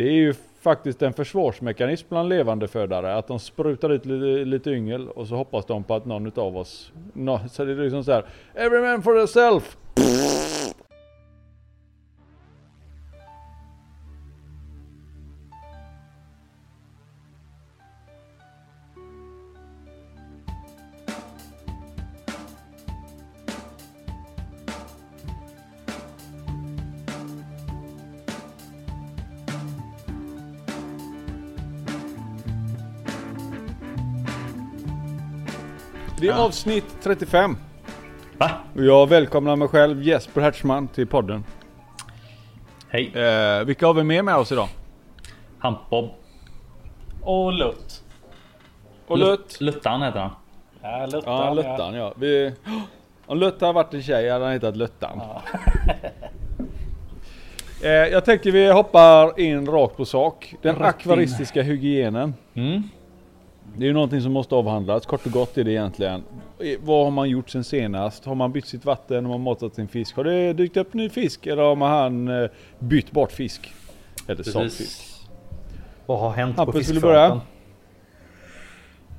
Det är ju faktiskt en försvarsmekanism bland levande födare att de sprutar ut lite, lite yngel och så hoppas de på att någon utav oss... No, så det är liksom så här. Every man for himself! Avsnitt 35. Va? Och jag välkomnar mig själv Jesper Hertzman till podden. Hej. Eh, vilka har vi med med oss idag? Hampbob. Och Lutt. Och Lutt. Luttan heter han. Ja, Luttan. Ja, Luttan ja. Vi... Om Lutt hade varit en tjej hade han hetat Luttan. eh, jag tänker vi hoppar in rakt på sak. Den Rätt in. akvaristiska hygienen. Mm. Det är ju någonting som måste avhandlas. Kort och gott är det egentligen. Vad har man gjort sen senast? Har man bytt sitt vatten? Har man matat sin fisk? Har det dykt upp ny fisk? Eller har man eh, bytt bort fisk? Eller sålt fisk? Vad har hänt på Hampus, du fiskfronten?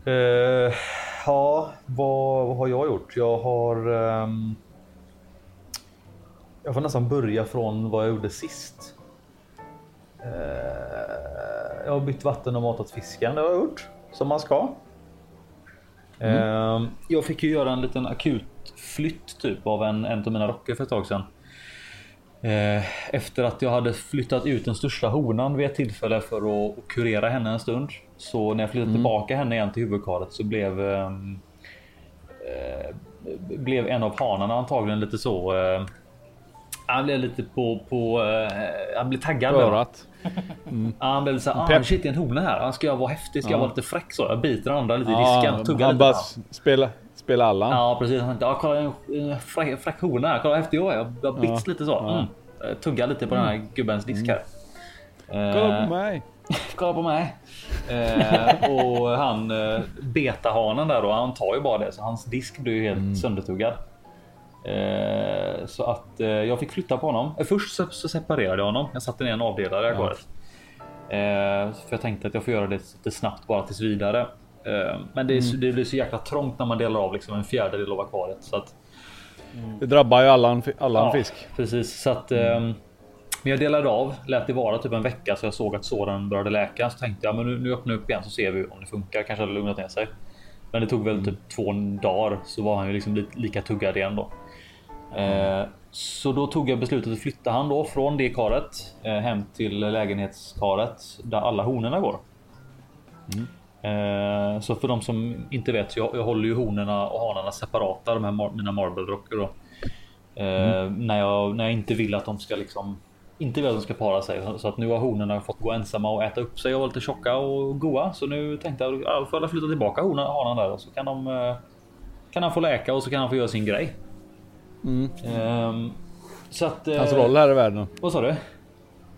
Uh, ja, vad, vad har jag gjort? Jag har... ehm, jag får nästan börja från vad jag gjorde sist. Eh, jag har bytt vatten och matat fisken. Det har jag gjort som man ska. Ehm, jag fick ju göra en liten akut flytt typ av en, en av mina rocker för ett tag sedan. Eh, Efter att jag hade flyttat ut den största honan vid ett tillfälle för att, kurera henne en stund. Så när jag flyttade tillbaka henne igen till huvudkaret så blev ehm, eh, blev en av hanarna antagligen lite så. Eh, han blev lite på, på eh, han blev taggad. Örat. Ja, Han blev såhär, ah, Pepp. shit det är en hona här. Ah, Ska jag vara häftig? Ska jag Ja. vara lite fräck så? Jag biter den andra lite i Ja, disken. Tuggar han lite. bara spela, spela Allan. Ja precis. Han tänkte, ah, kolla en fräck, fräck hona här. Kolla vad häftig jag är. Jag, jag bits lite så. Mm. Eh, Tugga lite på den här gubbens disk här. Kolla Eh, på mig. Kolla på mig. Eh, och han eh, betahanen där då, han tar ju bara det så hans disk blir ju helt söndertuggad. Eh, så att eh, jag fick flytta på honom. Eh, först så, så separerade jag honom. Jag satte ner en avdelare i. Eh, för jag tänkte att jag får göra det lite snabbt bara tills vidare. Men det, så- det blir så jäkla trångt när man delar av liksom en fjärdedel av akvariet. Så att, Det drabbar ju Allan, Allan Ja, fisk. Precis, så att ehm, men jag delade av, lät det vara typ en vecka så jag såg att såren började läka. Så tänkte jag men nu, nu öppnar jag upp igen så ser vi om det funkar. Kanske hade lugnat ner sig. Men det tog väl typ två dagar så var han ju liksom lika tuggad igen då. Eh, så då tog jag beslutet att flytta han då från det karet eh, hem till lägenhetskaret där alla honorna går. Eh, så för de som inte vet, jag, jag håller ju honorna och hanarna separata, de här mar- mina marble-rocker då. Eh, när, jag, när jag inte vill att de ska liksom inte vill att de ska para sig. Så att nu har honorna fått gå ensamma och äta upp sig och vara lite tjocka och goa. Så nu tänkte jag ja, får jag flytta tillbaka honan, hanan där och så kan de kan han få läka och så kan han få göra sin grej. Ehm, så att. eh, Hans roll här i världen. Vad sa du?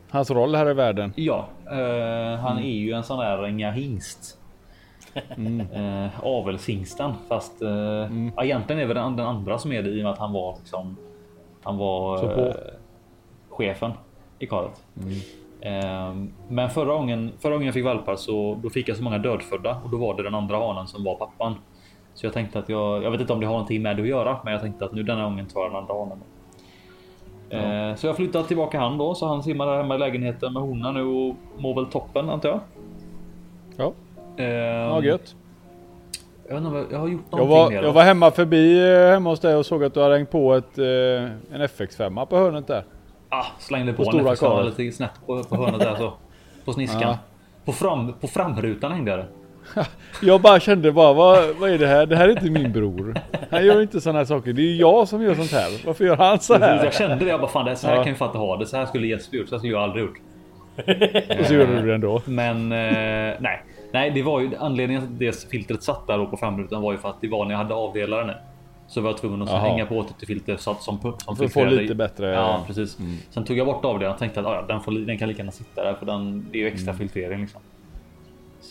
Hans roll här i världen. Ja, eh, han är ju en sån där inga hingst. Eh, avelshingsten fast eh, ja, egentligen är väl den, den andra som är det i och med att han var liksom. Han var eh, chefen i karet. Eh, men förra gången, förra gången jag fick valpar så då fick jag så många dödfödda och då var det den andra hanen som var pappan. Så jag tänkte att jag, jag vet inte om det har någonting med det att göra, men jag tänkte att nu denna gången tar jag den andra hanen. Eh, Så jag flyttat tillbaka han då, så han simmar där hemma i lägenheten med honorna nu och mår väl toppen antar jag. Ja, Eh, ja gött. Jag, inte, jag jag har gjort Jag någonting var, mer. jag då. var hemma förbi eh, hemma hos dig och såg att du hade hängt på ett, eh, en FX5 på hörnet där. ah, slängde på, på en stora FX-kamera karet. lite snett på, på hörnet där så. På sniskan. Ja. På, fram, på framrutan hängde jag det. Jag bara kände bara, vad, vad är det här? Det här är inte min bror. Han gör inte sådana här saker. Det är ju jag som gör sånt här. Varför gör han så här? Jag kände det, jag bara fan det här, så här Ja. kan jag fan inte ha det. Så här skulle Jesper gjort, så här skulle jag aldrig gjort. Och så gjorde du det ändå. Men eh, nej, nej, det var ju anledningen till att det filtret satt där på framrutan var ju för att det var när jag hade avdelaren. Så var jag tvungen att hänga på ett filter så att som, som För att få lite bättre- Ja, precis. Sen tog jag bort avdelaren och tänkte att ah, ja, den, får, den kan lika gärna sitta där för den det är ju extra filtrering liksom.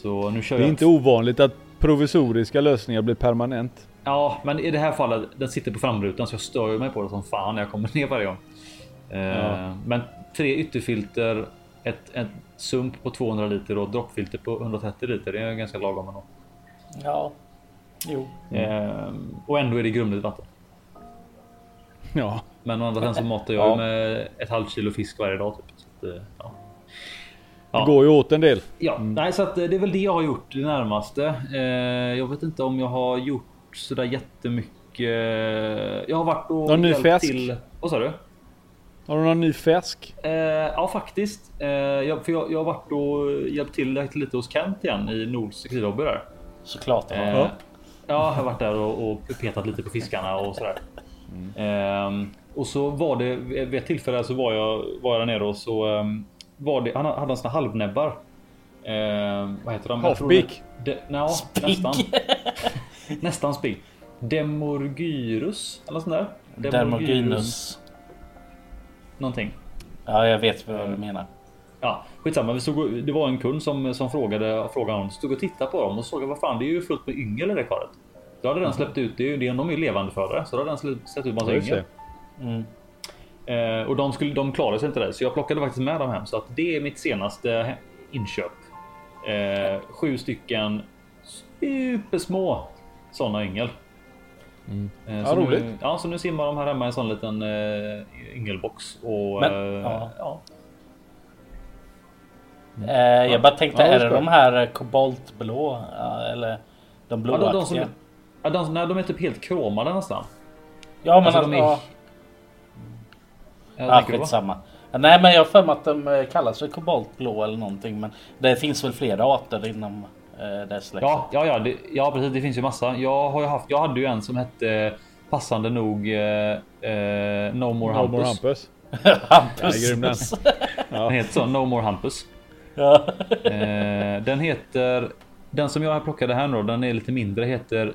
Så nu kör Det är jag. inte ovanligt att provisoriska lösningar blir permanent. Ja, men i det här fallet, den sitter på framrutan så jag stör mig på det som fan när jag kommer ner varje gång. Eh, Ja. Men tre ytterfilter ett, ett sump på 200 liter och droppfilter på 130 liter. Det är ganska lagom ändå. Ja. Jo. Ehm, och ändå är det grumligt vatten. Ja. Men å andra sidan så matar jag Ja. med ett halvt kilo fisk varje dag. Typ. Så att, eh, ja. Det går ju åt en del. Ja, nej, så att eh, det är väl det jag har gjort det närmaste. Eh, jag vet inte om jag har gjort sådär jättemycket. Jag har varit och Någon ny hjälpt färsk? till. Vad sa du? Har du någon ny färsk? Eh, ja, faktiskt. Eh, jag, för jag, jag har varit och hjälpt till lite hos Kent igen i Nords skrivhobby där. Såklart. Eh, Ja. ja, jag har varit där och, och petat lite på fiskarna och sådär. Ehm, och så var det vid ett tillfälle så var jag, var jag där nere och så ehm, var det, han hade en sån här halvnäbbar. Ehm, vad heter de? Det- Nja, nästan. nästan spik. Demorgyrus eller sånt där. Dermogynus. Någonting. Ja, jag vet vad du menar. Ja, skitsamma. Vi stod, och- det var en kund som, som frågade, frågade honom. Stod och tittade på dem och såg vad fan det är ju fullt med yngel i det karet. Då hade den släppt ut, det är ju, de är ju levandefödare. Så då hade den släppt, ut massa yngel. Mm. Eh, och de, skulle, de klarade sig inte där. Så jag plockade faktiskt med dem hem. Så att det är mitt senaste inköp. Eh, sju stycken supersmå sådana yngel. Mm. Eh, Ja, så roligt. Nu, ja, så nu simmar de här hemma i en sån liten eh, yngelbox. Och, Men- eh, ja. ja. Eh, jag bara tänkte, Ja, är det de här koboltblå? Ja, eller de Ja, blåaktiga? de, de, som, ja, de, nej, de är typ helt kromade nästan. Ja, men Alltså, att, de är- ja, ja, skitsamma. Nej, men jag har för mig att de eh, kallas för koboltblå eller någonting. Men det finns väl flera arter inom eh, det släktet. Ja, ja, ja, det, ja, precis. Det finns ju massa. Jag har ju haft. Jag hade ju en som hette passande nog eh, eh, No More No Hampus. more Hampus. Hampus. Ja, den. Ja. Den heter så. No More Hampus. Ja. Eh, den heter. Den som jag plockade här nu. Den är lite mindre. Heter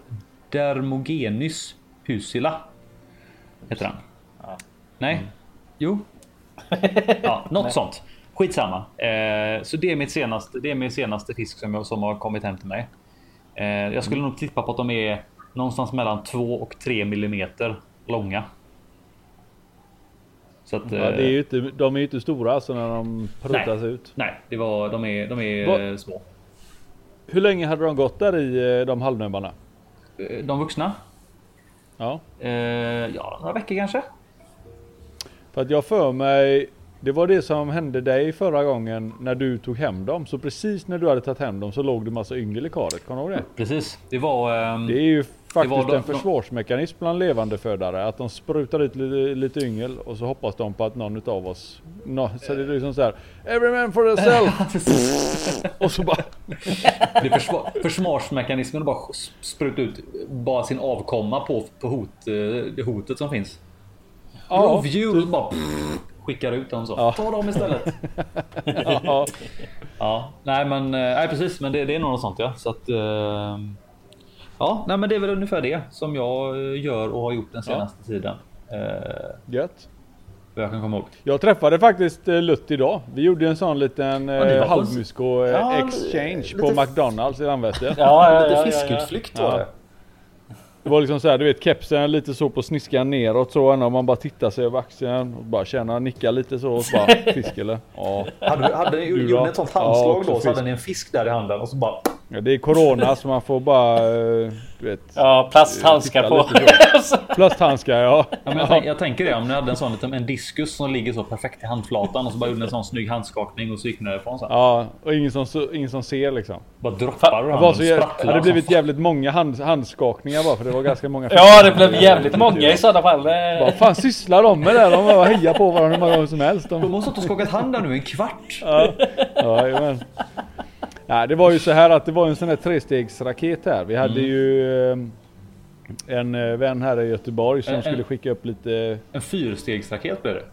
Dermogenys pusilla. Heter den. Ja. Nej. Jo. Ja, något sånt. Skitsamma. Eh, så det är mitt senaste. Det är min senaste fisk som, jag, som har kommit hem till mig. Eh, jag skulle nog tippa på att de är någonstans mellan 2 och 3 millimeter långa. Så att, Ja, det är eh, ju inte, de är ju inte stora alltså när de prutas ut. Nej, det var, de är, de är eh, små. Hur länge hade de gått där i eh, de halvnäbbarna? Eh, De vuxna? Ja. Eh, ja, några veckor kanske. För att jag för mig, det var det som hände dig förra gången när du tog hem dem. Så precis när du hade tagit hem dem så låg det massa yngel i karet. Kommer du ihåg det? Precis. Det var... ehm, Det är ju faktiskt en försvarsmekanism bland levande födare Att de sprutar ut lite, lite yngel och så hoppas de på att någon utav oss... No, så det är liksom så här. Every man for themselves! och så bara... Det är försvar, försvarsmekanismen bara sp- spruta ut bara sin avkomma på, på hot, eh, det hotet som finns. Ja, Rovdjur bara pff, skickar ut dem så. Ja. Ta dem istället. ja, Ja, nej men eh, nej, precis, men det, det är nog något sånt ja. Så att, eh, ja, nej, men det är väl ungefär det som jag eh, gör och har gjort den senaste tiden. Eh, gött. jag kan komma ihåg. Jag träffade faktiskt eh, Lutt idag. Vi gjorde en sån liten halvmusko Ja, exchange på McDonalds i Landvetter. Ja, ja, Lite ja, ja, ja. fiskutflykt var Ja. det. Det var liksom så här, du vet kepsen lite så på sniskan neråt så och man bara tittar sig över axeln och bara känner, nickar lite så och så bara fisk eller? Ja. Hade, hade, Du gjorde då? ni ett sånt Ja, handslag också då så fisk. hade ni en fisk där i handen och så bara ja. Det är corona så man får bara, eh, du vet. Ja, plasthandskar på. Plasthandskar ja. Ja, men jag, tänk, jag tänker det om ni hade en sån liten en diskus som ligger så perfekt i handflatan och så bara gjorde en sån snygg handskakning och så gick ni därifrån sen. Ja, och ingen som, så- ingen som ser liksom. Bara droppar Det var handen så sprattlar hade som blivit jävligt många hand, handskakningar bara för det var ganska många Ja, det blev jävligt många i sådana fall. Vad fan sysslar de med där? De bara hejar på varandra hur många gånger som helst. De De, har stått och skakat hand där nu en kvart. ja, ja, jajamän. Nej, det var ju så här att det var en sån här trestegsraket här. Vi hade Mm. ju eh, en eh, vän här i Göteborg som En- skulle skicka upp lite... En fyrstegsraket blev det.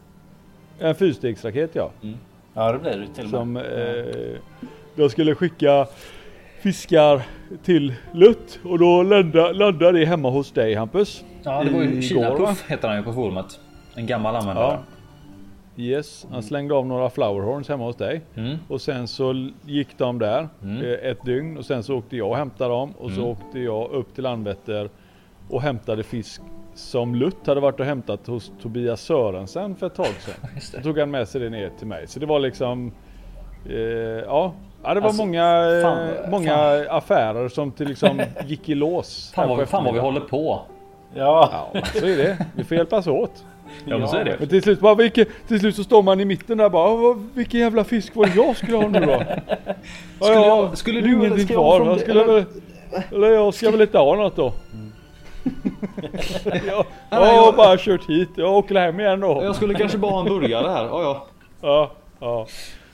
En fyrstegsraket ja. Ja, det blir det till och med. Som eh, jag skulle skicka fiskar till Lutt och då landade, landade det hemma hos dig Hampus. Ja, det var ju Kinapuff heter han ju på forumet. En gammal användare. Ja. Yes, han slängde av några flowerhorns hemma hos dig. Mm. Och sen så gick de där Mm. eh, ett dygn och sen så åkte jag och hämtade dem och så Mm. åkte jag upp till Landvetter och hämtade fisk som Lutt hade varit och hämtat hos Tobias Sörensen för ett tag sedan. Då tog han med sig det ner till mig. Så det var liksom Eh, ja. ja, det var Alltså, många, eh, fan, många affärer som till liksom gick i lås. Fan vad, fan vad vi håller på. Ja. Ja, så är det. Vi får hjälpas åt. Ja, men så är det. Men till slut, bara, vilken, till slut så står man i mitten där bara, "Vad- vilken jävla fisk var det jag skulle ha nu då? Skulle ja, jag- skulle du eller ska jag från eller? eller jag ska väl inte ha något då. Jag jag har bara kört hit, jag åker hem igen då. Jag skulle kanske bara ha en burgare här. Ja, ja. Ja, ja.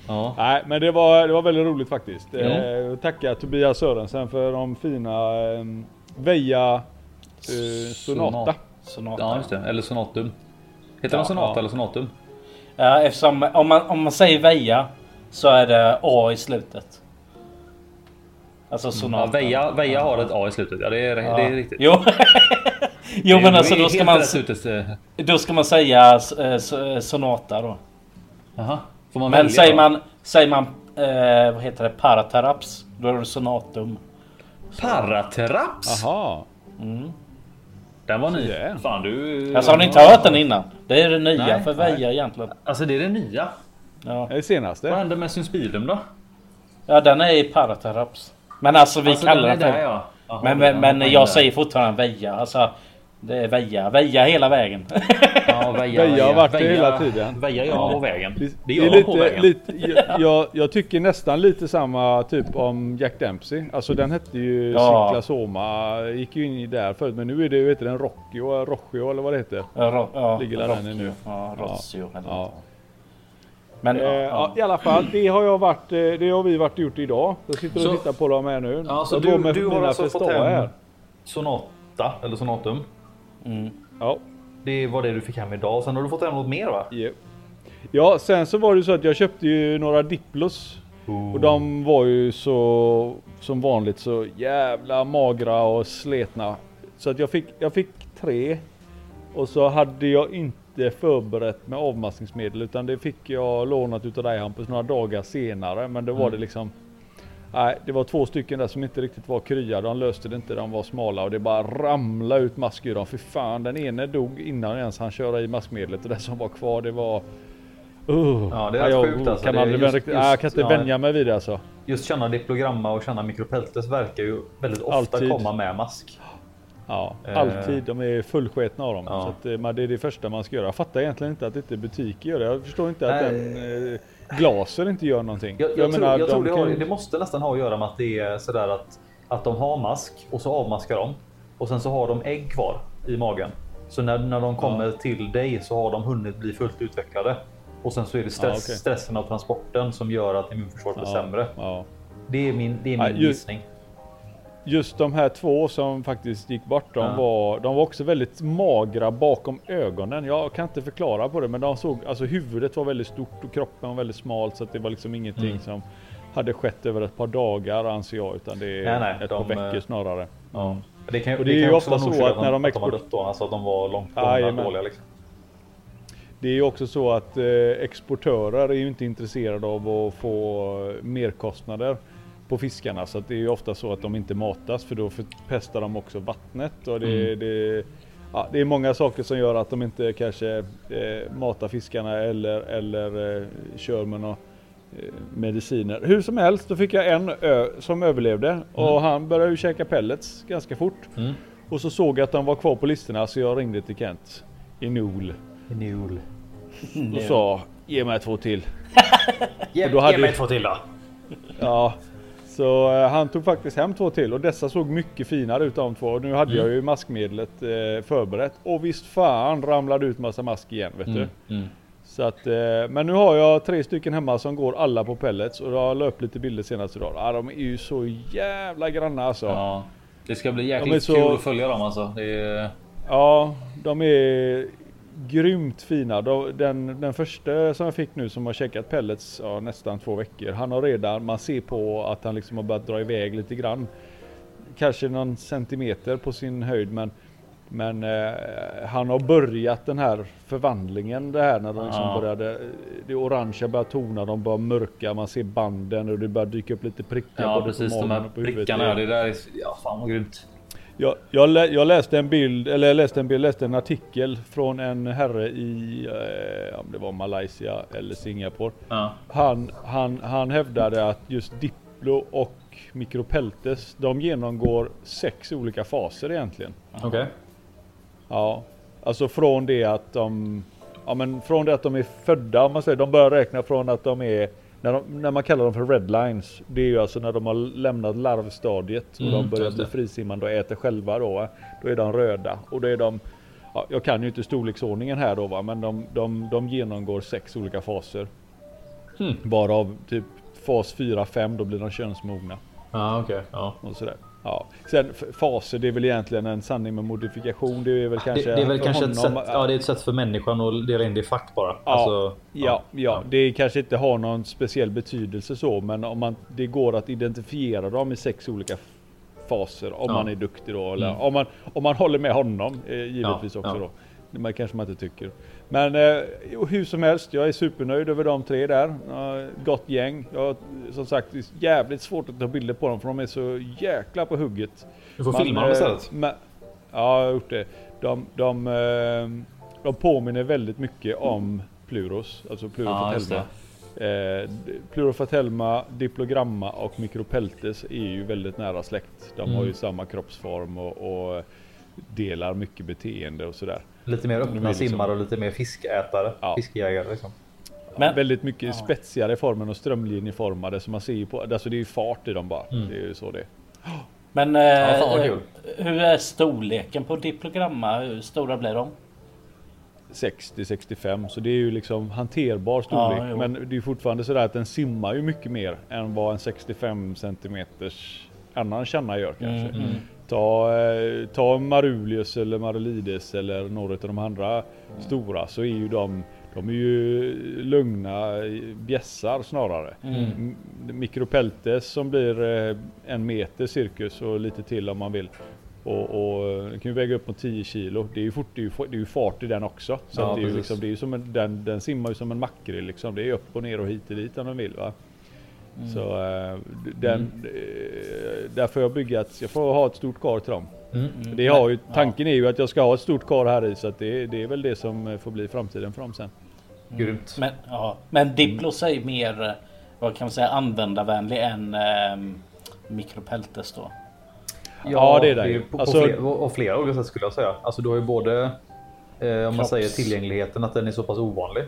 Ja. Nej men det var, det var väldigt roligt faktiskt. Ja. Eh, tacka Tobias Sörensen för de fina eh, Veja eh, Sonata. Sonata. ja, just det. Eller Sonatum. Heter Ja, de Sonata ja. eller Sonatum? Ja, eftersom om man, om man säger Veja så är det A i slutet. Alltså Ja, Sonata. Veja, Veja har ett A i slutet. Ja, det är, Ja. det är riktigt. Jo. jo men alltså då ska, man, eh, då ska man säga eh, so- Sonata då. Jaha. Får man Men välja säger då? man, säger man eh, vad heter det, Parateraps. Då är det Sonatum. Parateraps? Aha. Den var ny. Yeah. Fan du... Alltså har ni inte hört den innan? Det är det nya Nej, för Veja egentligen. Alltså det är det nya. Ja. Det är senaste. Vad hände med Synspilum då? ja, den är i Parateraps. Men alltså vi alltså, kallar den den för... där ja. Jaha, Men, men, men jag där. säger fortfarande Veja. Alltså, det är Veja. Veja hela vägen. Ja, Veja, Veja har varit det hela tiden. Veja gör man på vägen. Det Det gör är man på lite, vägen. lite, jag- jag, tycker nästan lite samma typ om Jack Dempsey. Alltså den hette ju Ja. Ciclasoma. Gick ju in i där förut men nu är det ju heter den Rockio, Rochio eller vad det heter. Ja, Ro- ja, Ligger där Rockio. nu. Ja, Rossio. Ja. Men Eh, ja. I alla fall, det har jag varit, eh, det har vi varit gjort idag. Jag sitter och Så- tittar på dem här nu. Ja, så du- du har alltså fått hem- här. Sonata, eller Sonatum. Mm. Ja. Det var det du fick hem idag. Sen har du fått hem något mer va? Ja. ja, sen så var det ju så att jag köpte ju några Diplos. Och de var ju så som vanligt så jävla magra och sletna. Så att jag fick, jag fick tre. Och så hade jag inte förberett med avmaskningsmedel utan det fick jag lånat utav dig Hampus några dagar senare. Men då var det liksom Nej, det var två stycken där som inte riktigt var kryade. De löste det inte, de var smala och det bara ramlade ut mask ur dem. För fan, den ene dog innan ens han köra i maskmedlet och det som var kvar det var... Uh, Ja, det är rätt jag sjukt alltså. Kan Det just- riktigt, just- nej, jag kan inte ja. vänja mig vid det alltså. Just känna diplogramma och känna mikropeltes verkar ju väldigt ofta Alltid. komma med mask. Ja, Eh. alltid. De är fullsketna av dem. Ja. Så att, eh, det är det första man ska göra. Jag fattar egentligen inte att inte butiker gör det. Jag förstår inte att Nej. den, eh, glaser inte gör någonting. Jag, jag, tror, jag de tror det, har, det måste nästan ha att göra med att det är sådär att, att de har mask och så avmaskar de. Och sen så har de ägg kvar i magen. Så när, när de kommer till dig så har de hunnit bli fullt utvecklade. Och sen så är det stress, Ja, okej. stressen av transporten som gör att immunförsvaret blir ja, sämre. Ja. Det är min, det är Ja, min ju- gissning. Just de här två som faktiskt gick bort, de, Ja. var, de var också väldigt magra bakom ögonen. Jag kan inte förklara på det men de såg, alltså huvudet var väldigt stort och kroppen var väldigt smal så att det var liksom ingenting Mm. som hade skett över ett par dagar anser jag utan det är Nej, nej, ett de, par veckor eh, snarare. Ja. Det kan, Och det är kan ju också ofta så att när de att de har dött då. Alltså att de var långt gångna dåliga liksom. Det är ju också så att eh, exportörer är ju inte intresserade av att få merkostnader på fiskarna. Så att det är ju ofta så att de inte matas för då förpestar de också vattnet. Och det, Mm. det, ja, det är många saker som gör att de inte kanske eh, matar fiskarna eller, eller eh, kör med några eh, mediciner. Hur som helst, då fick jag en ö som överlevde och han började ju käka pellets ganska fort. Mm. Och så såg jag att de var kvar på listorna så jag ringde till Kent i Nol Nul. och sa ge mig två till. Ge, Och då hade ge mig två till då. Ja, så eh, han tog faktiskt hem två till och dessa såg mycket finare ut de två. Nu hade Mm. jag ju maskmedlet eh, förberett och visst fan ramlade ut massa mask igen vet du. Mm. Mm. Så att, eh, men nu har jag tre stycken hemma som går alla på pellets och jag la upp lite bilder senast idag. Ja, de är ju så jävla granna alltså. Ja, Ja. Det ska bli De jäkligt så- kul att följa dem alltså. Är... de är grymt fina. De, den, den första som jag fick nu som har checkat pellets ja, nästan två veckor. Han har redan, man ser på att han liksom har börjat dra iväg lite grann. Kanske någon centimeter på sin höjd men men eh, han har börjat den här förvandlingen det här när de liksom Ja. började Det orangea börjar tona, de börjar mörka, man ser banden och det börjar dyka upp lite prickar Ja precis, de här prickarna. Det där är... Ja fan vad grymt. Jag, jag, lä, jag läste en bild, eller jag läste en bild, läste en artikel från en herre i, eh, om det var Malaysia eller Singapore. Ja. Han, han, han hävdade att just Diplo och Micropeltes, de genomgår sex olika faser egentligen. Okej. Ja, alltså från det att de, ja men från det att de är födda, om man säger, de börjar räkna från att de är när, de, när man kallar dem för redlines, det är ju alltså när de har lämnat larvstadiet och Mm, de börjar bli frisimmande och äter själva då. va. Då är de röda och då är de, ja, jag kan ju inte storleksordningen här då va, men de, de, de genomgår sex olika faser. Hmm. Varav typ fas 4-5 då blir de könsmogna. Ja, okej. Ja. Och sådär. Ja. Sen faser det är väl egentligen en sanning med modifikation. Det är väl kanske det är väl kanske ett sätt, ja, det är ett sätt för människan att dela in det i fack bara. Ja, Alltså, ja, ja, det kanske inte har någon speciell betydelse så, men om man, det går att identifiera dem i sex olika faser om Ja. man är duktig då. Eller Mm. om, man, om man håller med honom eh, givetvis Ja, också ja. då. Det man kanske man inte tycker. Men eh, hur som helst, jag är supernöjd över de tre där. Gott gäng. Jag, har, som sagt, det är jävligt svårt att ta bilder på dem för de är så jäkla på hugget. Du får Man, filma dem eh, istället. men- Ja, jag har gjort det. De, de, eh, de påminner väldigt mycket om Pluros, alltså Ja, Plurofatelma. just eh, Plurofatelma, Diplogramma och Micropeltes är ju väldigt nära släkt. De har Mm. ju samma kroppsform och, och delar mycket beteende och sådär. Lite mer öppna liksom- simmare och lite mer fiskätare. Ja. Fiskjägare liksom. Men- väldigt mycket Ja. spetsigare i formen och strömlinjeformade så man ser på, alltså det är ju fart i dem bara. Mm. Det är ju så det. Men eh, Ja, hur är storleken på diplogramma? Hur stora blir de? 60-65 så det är ju liksom hanterbar storlek. Ja, men det är ju fortfarande sådär att den simmar ju mycket mer än vad en 65 centimeters annan känna gör kanske. Mm, mm. Ta, eh, ta Marulius eller Marulides eller några av de andra stora så är ju de de är ju lugna bjässar snarare. Mm. M- Micropeltes som blir eh, en meter cirkus och lite till om man vill. Och, och eh, den kan ju väga upp mot 10 kilo. Det är ju, fort, det är ju, det är ju fart i den också. Så Ja, det är ju liksom, det är som en, den, den simmar ju som en makrill liksom. Det är upp och ner och hit och dit om den vill va. Så eh, den, eh, där får jag bygga ett, jag får ha ett stort kar till dem. Mm. Det har ju, Ja. tanken är ju att jag ska ha ett stort kar här i så att det, det är väl det som eh, får bli framtiden för dem sen. Grymt. Men, ja. Men Diplos är mer eh, vad kan man säga användarvänlig än eh, Micropeltes då. Ja, det är det ju ju. På, Alltså- på, flera, på flera olika sätt skulle jag säga. Alltså du har ju både eh, om man säger tillgängligheten att den är så pass ovanlig.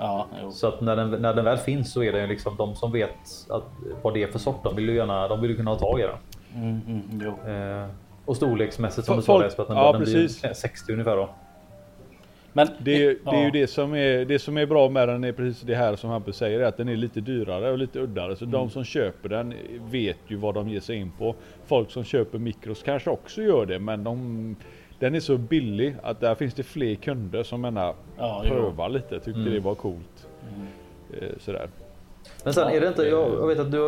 Ja, jo. Så att när den, när den väl finns så är det ju liksom de som vet att, vad det är för sort. De vill ju gärna de vill ju kunna ha tag i den. Mm, mm, jo. Eh, och storleksmässigt som du sa Jesper, att den, ja, den blir 60 ungefär då. Men Det är, ju- det är ja. ju det som är, det som är bra med den är precis det här som Hampus säger, att den är lite dyrare och lite uddare. Så de som köper den vet ju vad de ger sig in på. Folk som köper mikros kanske också gör det, men de, den är så billig att där finns det fler kunder som menar Ja, jo. pröva lite, tyckte Mm. det var coolt. Eh, Sådär. Men sen är det inte, jag, jag vet att du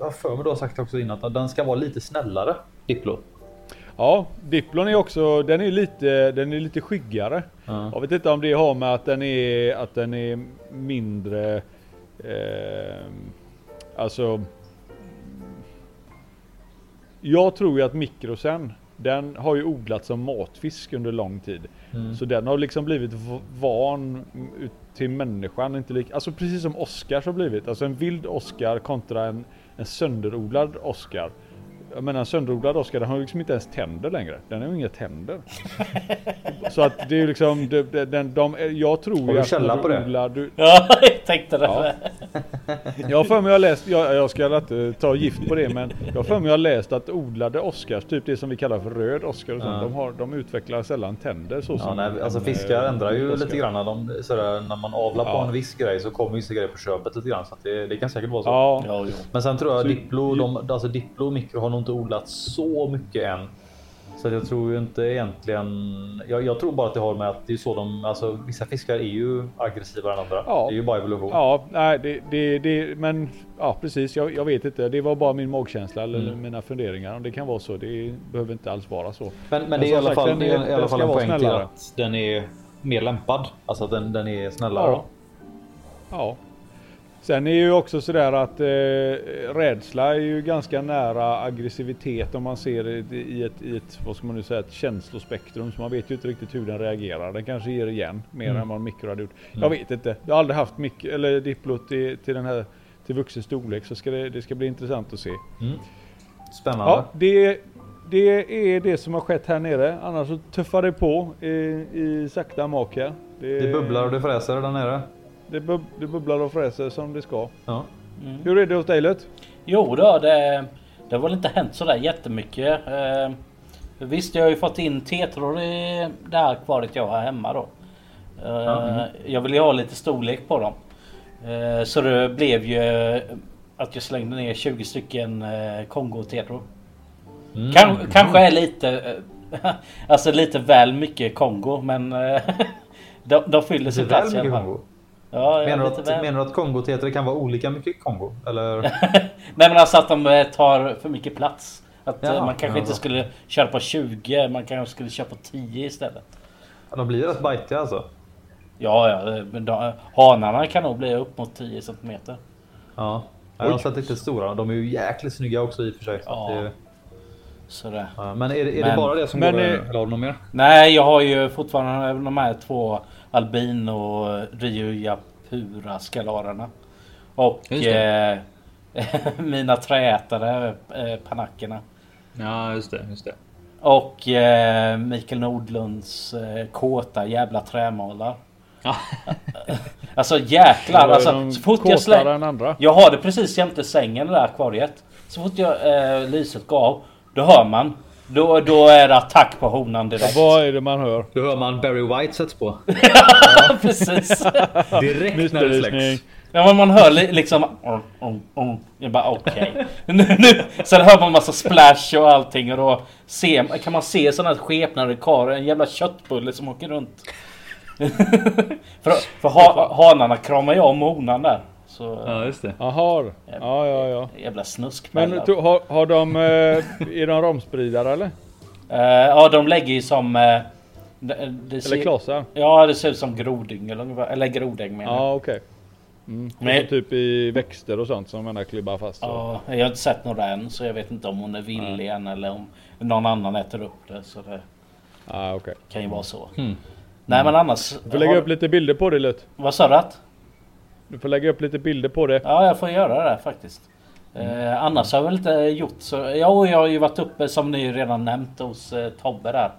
har för mig du har sagt också innan att den ska vara lite snällare. Diplo. Ja, Diplon är också, den är lite, den är lite skyggare. Ja. Jag vet inte om det har med att den är, att den är mindre, eh, alltså. Jag tror ju att mikrosen, den har ju odlats som matfisk under lång tid. Mm. Så den har liksom blivit van till människan. Inte lik, alltså precis som Oscars har blivit. Alltså en vild Oscar kontra en, en sönderodlad Oscar. Jag menar en sönderodlad Oscar den har ju liksom inte ens tänder längre. Den har ju inga tänder. Så att det är ju liksom, det, det, den, de, jag tror Har ju du att källa när på det? odlar, du, Ja, jag tänkte det. Ja. jag har för mig jag har läst, jag, jag ska inte ta gift på det men jag har för mig jag har läst att odlade Oscars, typ det som vi kallar för röd Oscar och sånt, Ja. de, har, de utvecklar sällan tänder så Ja, som nej, alltså en, fiskar ändrar ju Oscar. lite grann. när De, sådär, när man avlar på Ja. en viss grej så kommer vissa grejer på köpet lite grann. Så att det, det kan säkert vara så. Ja. Men sen tror jag Så- Diplo, de, alltså Diplo och Mikro har nog inte odlat så mycket än. Så att jag tror ju inte egentligen. Jag, jag tror bara att det har med att det är så de, alltså vissa fiskar är ju aggressivare än andra. Ja. Det är ju bara evolution. Ja, nej, det, det, det, men ja precis, jag, jag vet inte. Det var bara min magkänsla eller Mm. mina funderingar. Om det kan vara så, det behöver inte alls vara så. Men, men Men det är i alla sagt, fall, den är- i alla fall en poäng till snällare. att den är mer lämpad. Alltså att den, den är snällare. Ja. Ja. Sen är ju också sådär att eh, rädsla är ju ganska nära aggressivitet om man ser det i ett, i ett, vad ska man nu säga, ett känslospektrum. Så man vet ju inte riktigt hur den reagerar. Den kanske ger igen mer Mm. än vad mikro hade gjort. Mm. Jag vet inte. Jag har aldrig haft mik eller Diplo till, till den här till vuxen storlek så ska det, det ska bli intressant att se. Mm. Spännande. Ja, det, det är det som har skett här nere. Annars så tuffar det på i, i sakta mak här. Det bubblar och det fräser där nere. Det, bub, det bubblar och fräser som det ska. Ja. Mm. Hur är det hos dig Lut? Jo då, det, det har väl inte hänt sådär jättemycket. Eh, visst, jag har ju fått in tetror i det här akvariet jag har hemma då. Eh, Ja. Jag vill ju ha lite storlek på dem. Eh, så det blev ju att jag slängde ner 20 stycken eh, Kongo-tetror. Mm. Kan, Kanske är lite eh, Alltså lite väl mycket Kongo men eh, de, de fyller sin väl plats i alla mycket fall. Ja, Menar du, att, väl. menar du att Kongoteter kan vara olika mycket Kongo? Eller? Nej men alltså att de eh, tar för mycket plats. Att eh, Jaha, man kanske ja, inte så. skulle köra på 20, man kanske skulle köra på 10 istället. Ja, de blir rätt bajtiga alltså. Ja, ja, eh, men de, hanarna kan nog bli upp mot 10 centimeter. Ja. Ja, de har sett riktigt stora. De är ju jäkligt snygga också i och för sig. så Ja. det, Sådär. ja. Men är, det- är det Men- bara det som men, går? Eller har du något mer? Nej, jag har ju fortfarande de här två albino Rio Japura skalarerna. Och eh, mina träätare eh, panackerna. Ja, just det. Just det. Och eh, Mikael Nordlunds eh, kåta jävla trämålar. Ja. Alltså jäklar alltså. Så fort jag slänger... Jag har det precis jämte sängen det där akvariet. Så fort jag eh, lyset går av. Då hör man. Då, då är det attack på honan direkt. Vad är det man hör? Då hör man Barry White sätts på. precis. Direkt när det släcks. Ja men man hör li- liksom... om, om, om. Jag bara okej. nu, nu. Sen hör man massa splash och allting och då ser, kan man se sådana här skepnader i kar. En jävla köttbulle som åker runt. för för ha, hanarna kramar ju om honan där. Så Ja, just det. Jaha. Ja, ja, ja. jävla snusk. Men to, har, har de... Eh, är de romspridare eller? Eh, ja de lägger ju som... eh, det, det ser, Eller klasar? Ja det ser ut som grodyngel ungefär. Eller grodägg menar jag. Ja, okej. Mm. Men- Men... Typ i växter och sånt som man har klibbar fast. Ja, jag har inte sett några än så jag vet inte om hon är villig än eller om någon annan äter upp det. Så det Ah, okej. kan ju vara så. Mm. Nej men annars. Du får lägga har- upp lite bilder på det Lut. Vad sa du? att? Du får lägga upp lite bilder på det. Ja jag får göra det faktiskt. Eh, annars har jag väl inte gjort så. Ja jag har ju varit uppe som ni redan nämnt hos eh, Tobbe där.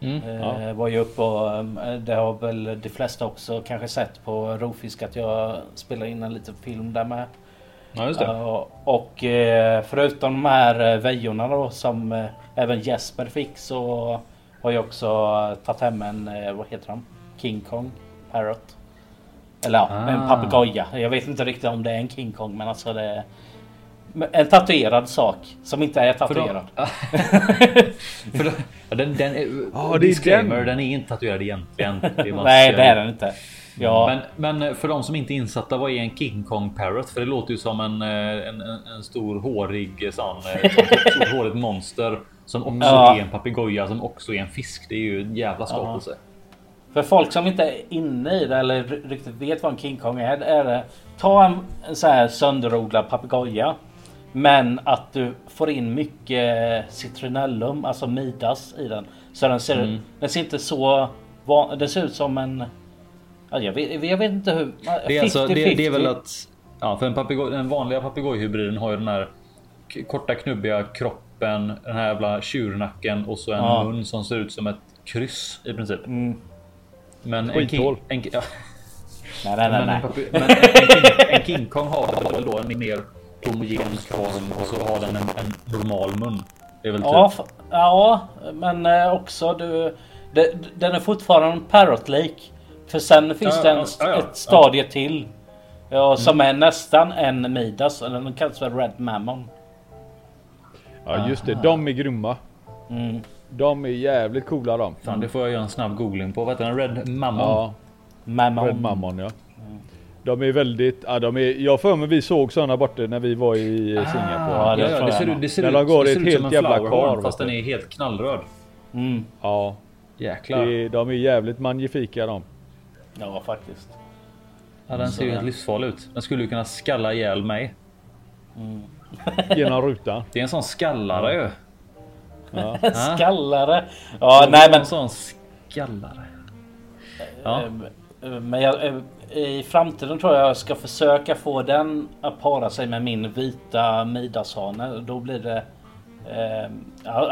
Mm. Eh, Var ju uppe och eh, det har väl de flesta också kanske sett på Rovfisk att jag spelar in en liten film där med. Ja, just det. Ja, och eh, förutom de här eh, vejorna då som eh, även Jesper fick så har jag också tagit hem en, eh, vad heter han? King Kong Parrot. Eller ja, en Ah. papegoja. Jag vet inte riktigt om det är en King Kong men alltså det är en tatuerad sak som inte är För då- tatuerad. För då, ja, den, den är, Ja, det är disclaimer, den. den. är inte tatuerad egentligen. Det Nej det är den inte. Ja, Men, men för de som inte är insatta, vad är en King Kong Parrot? För det låter ju som en, eh, en, en, en stor hårig sån, eh, stort hårigt monster. Som också Ja. är en papegoja som också är en fisk. Det är ju en jävla skapelse. För folk som inte är inne i det eller riktigt vet vad en King Kong är. är det, ta en, en så här sönderodlad papegoja. Men att du får in mycket citronellum, alltså midas i den. Så den ser, Mm. den ser inte så... Den ser ut som en... Ja, jag, vet, jag vet inte hur... Det är, alltså, det, det är väl 50-50. att ja, för en papegoj, den vanliga papegojhybriden har ju den här korta knubbiga kroppen, den här jävla tjurnacken och så en Ja. mun som ser ut som ett kryss i princip. Mm. Men en king, en, ja, Nej, nej, nej. men en, nej. men en, king, en king kong har väl då en mer homogen form och så har den en, en normal mun. Det är väl typ. Ja, ja, men eh, också du... Det, den är fortfarande parrot-lik. För sen finns Ja, det en, ja, ja, ja. ett stadie till. Ja, som är nästan en Midas. Eller den kallas för Red Mammon. Ja just det, de är grymma. Mm. De är jävligt coola de. Fan, det får jag göra en snabb googling på. Vad heter den? Red Mammon? Ja, Mammon. Red Mammon ja. De är väldigt, ja de är, jag för mig vi såg sådana borta när vi var i Ah, Singapore. Ja, Ja, det ja, det ser, det ser När ut, de går det ser ett ut helt som en jävla kar, Fast den är helt knallröd. Mm. Ja, Jäklar. det, de är jävligt magnifika de. Ja, faktiskt. Ja, den ser ju helt livsfarlig ut. Den skulle ju kunna skalla ihjäl mig. Genom rutan. Det är en sån skallare ju. Ja. Skallare. Ja, nej men. En sån skallare. Ja. Eh, Men jag, eh, i framtiden tror jag jag ska försöka få den att para sig med min vita midashane. Då blir det... Eh,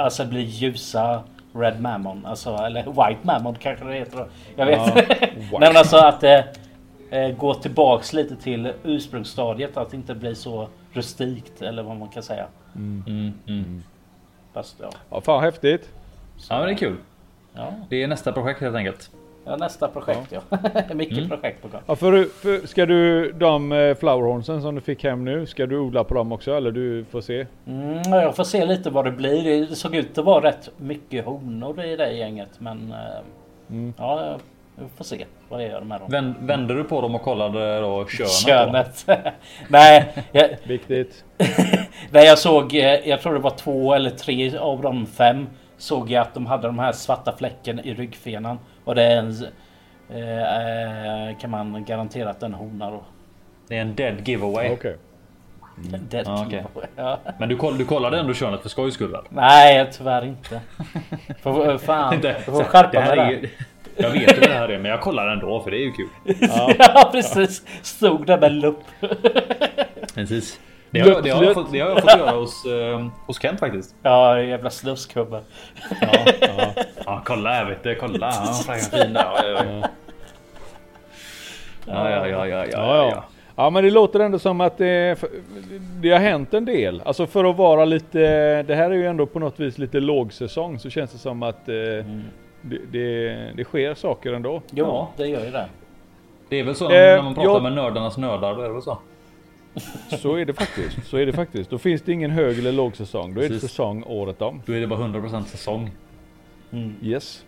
alltså det blir ljusa Red Mammon. Alltså, eller White Mammon kanske det heter då. Jag vet Ja. Nej men alltså att det eh, går tillbaks lite till ursprungsstadiet. Att det inte blir så rustikt eller vad man kan säga. Mm, mm. Fast ja. ja, fan häftigt. Ja, men det är kul. Ja, Det är nästa projekt helt enkelt. ja nästa projekt ja. Mycket projekt på gång. Ja, för, för, ska du de eh, flowerhornsen som du fick hem nu, ska du odla på dem också eller du får se? Mm, ja, jag får se lite vad det blir. Det såg ut att vara rätt mycket honor i det gänget. Men eh, Mm. ja, jag får se vad det gör med dem. Vänd, vände du på dem och kollade då könet? då? Könet. nej, jag, Viktigt. nej, jag såg. eh, Jag tror det var två eller tre av de fem. Såg jag att de hade de här svarta fläcken i ryggfenan. Och det är en, eh, eh, kan man garantera att den hona då. Det är en dead giveaway. Okej. Dead Ja, okej. giveaway. ja. Men du, koll, du kollade ändå könet för skojs skull väl? Nej, tyvärr inte. Får, fan, jag får skärpa det här mig är där. Jag vet vad det här är men jag kollar ändå för det är ju kul. Ja, precis. Stod där med lupp. Precis. Det har, det har, jag, fått, det har jag fått göra hos, eh, hos Kent faktiskt. Ja, jävla slusskubbe. Ja, ja. ja kolla här vet du, kolla. Ja, fan, fin där. Ja, ja, ja. Ja, ja, ja, ja, Ja, ja. Ja men det låter ändå som att det, det har hänt en del. Alltså för att vara lite, det här är ju ändå på något vis lite lågsäsong så känns det som att eh, det, det, det sker saker ändå. Ja. det gör ju det. Det är väl så Eh, när man pratar jag- med nördarnas nördar, då är det väl så? Så är det faktiskt. Så är det faktiskt. Då finns det ingen hög eller lågsäsong. Då är det Precis. säsong året om. Då är det bara 100% säsong. Yes.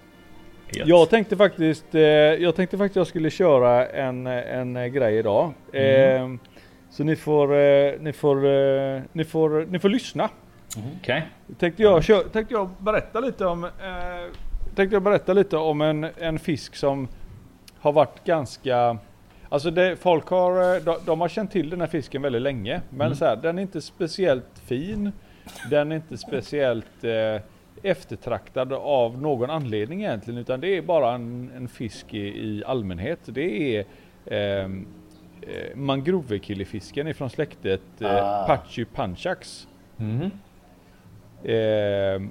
Helt. Jag tänkte faktiskt, eh, jag tänkte faktiskt jag skulle köra en, en eh, grej idag. Eh, så ni får, eh, ni får, eh, ni får, ni får lyssna. Okej. Tänkte jag, tänkte jag berätta lite om, tänkte jag berätta lite om en, en fisk som har varit ganska Alltså det, folk har, eh, de, de har känt till den här fisken väldigt länge. Men så här, den är inte speciellt fin. Den är inte speciellt eh, eftertraktad av någon anledning egentligen. Utan det är bara en, en fisk i, i allmänhet. Det är ehm, eh, mangrovekillefisken ifrån släktet eh, Ah. Pachypanchax. Mhm. Ehm,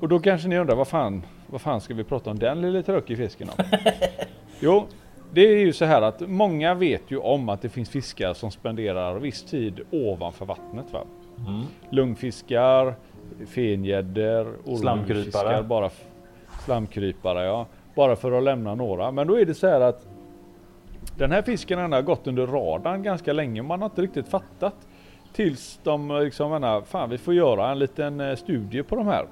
och då kanske ni undrar vad fan, vad fan ska vi prata om den lilla trökiga fisken om? jo, det är ju så här att många vet ju om att det finns fiskar som spenderar viss tid ovanför vattnet. Va? Mm. Lungfiskar, fengäddor, Slamkrypare. bara slamkrypare ja. Bara för att lämna några. Men då är det så här att den här fisken har gått under radarn ganska länge. Man har inte riktigt fattat. Tills de liksom menar, fan vi får göra en liten eh, studie på de här.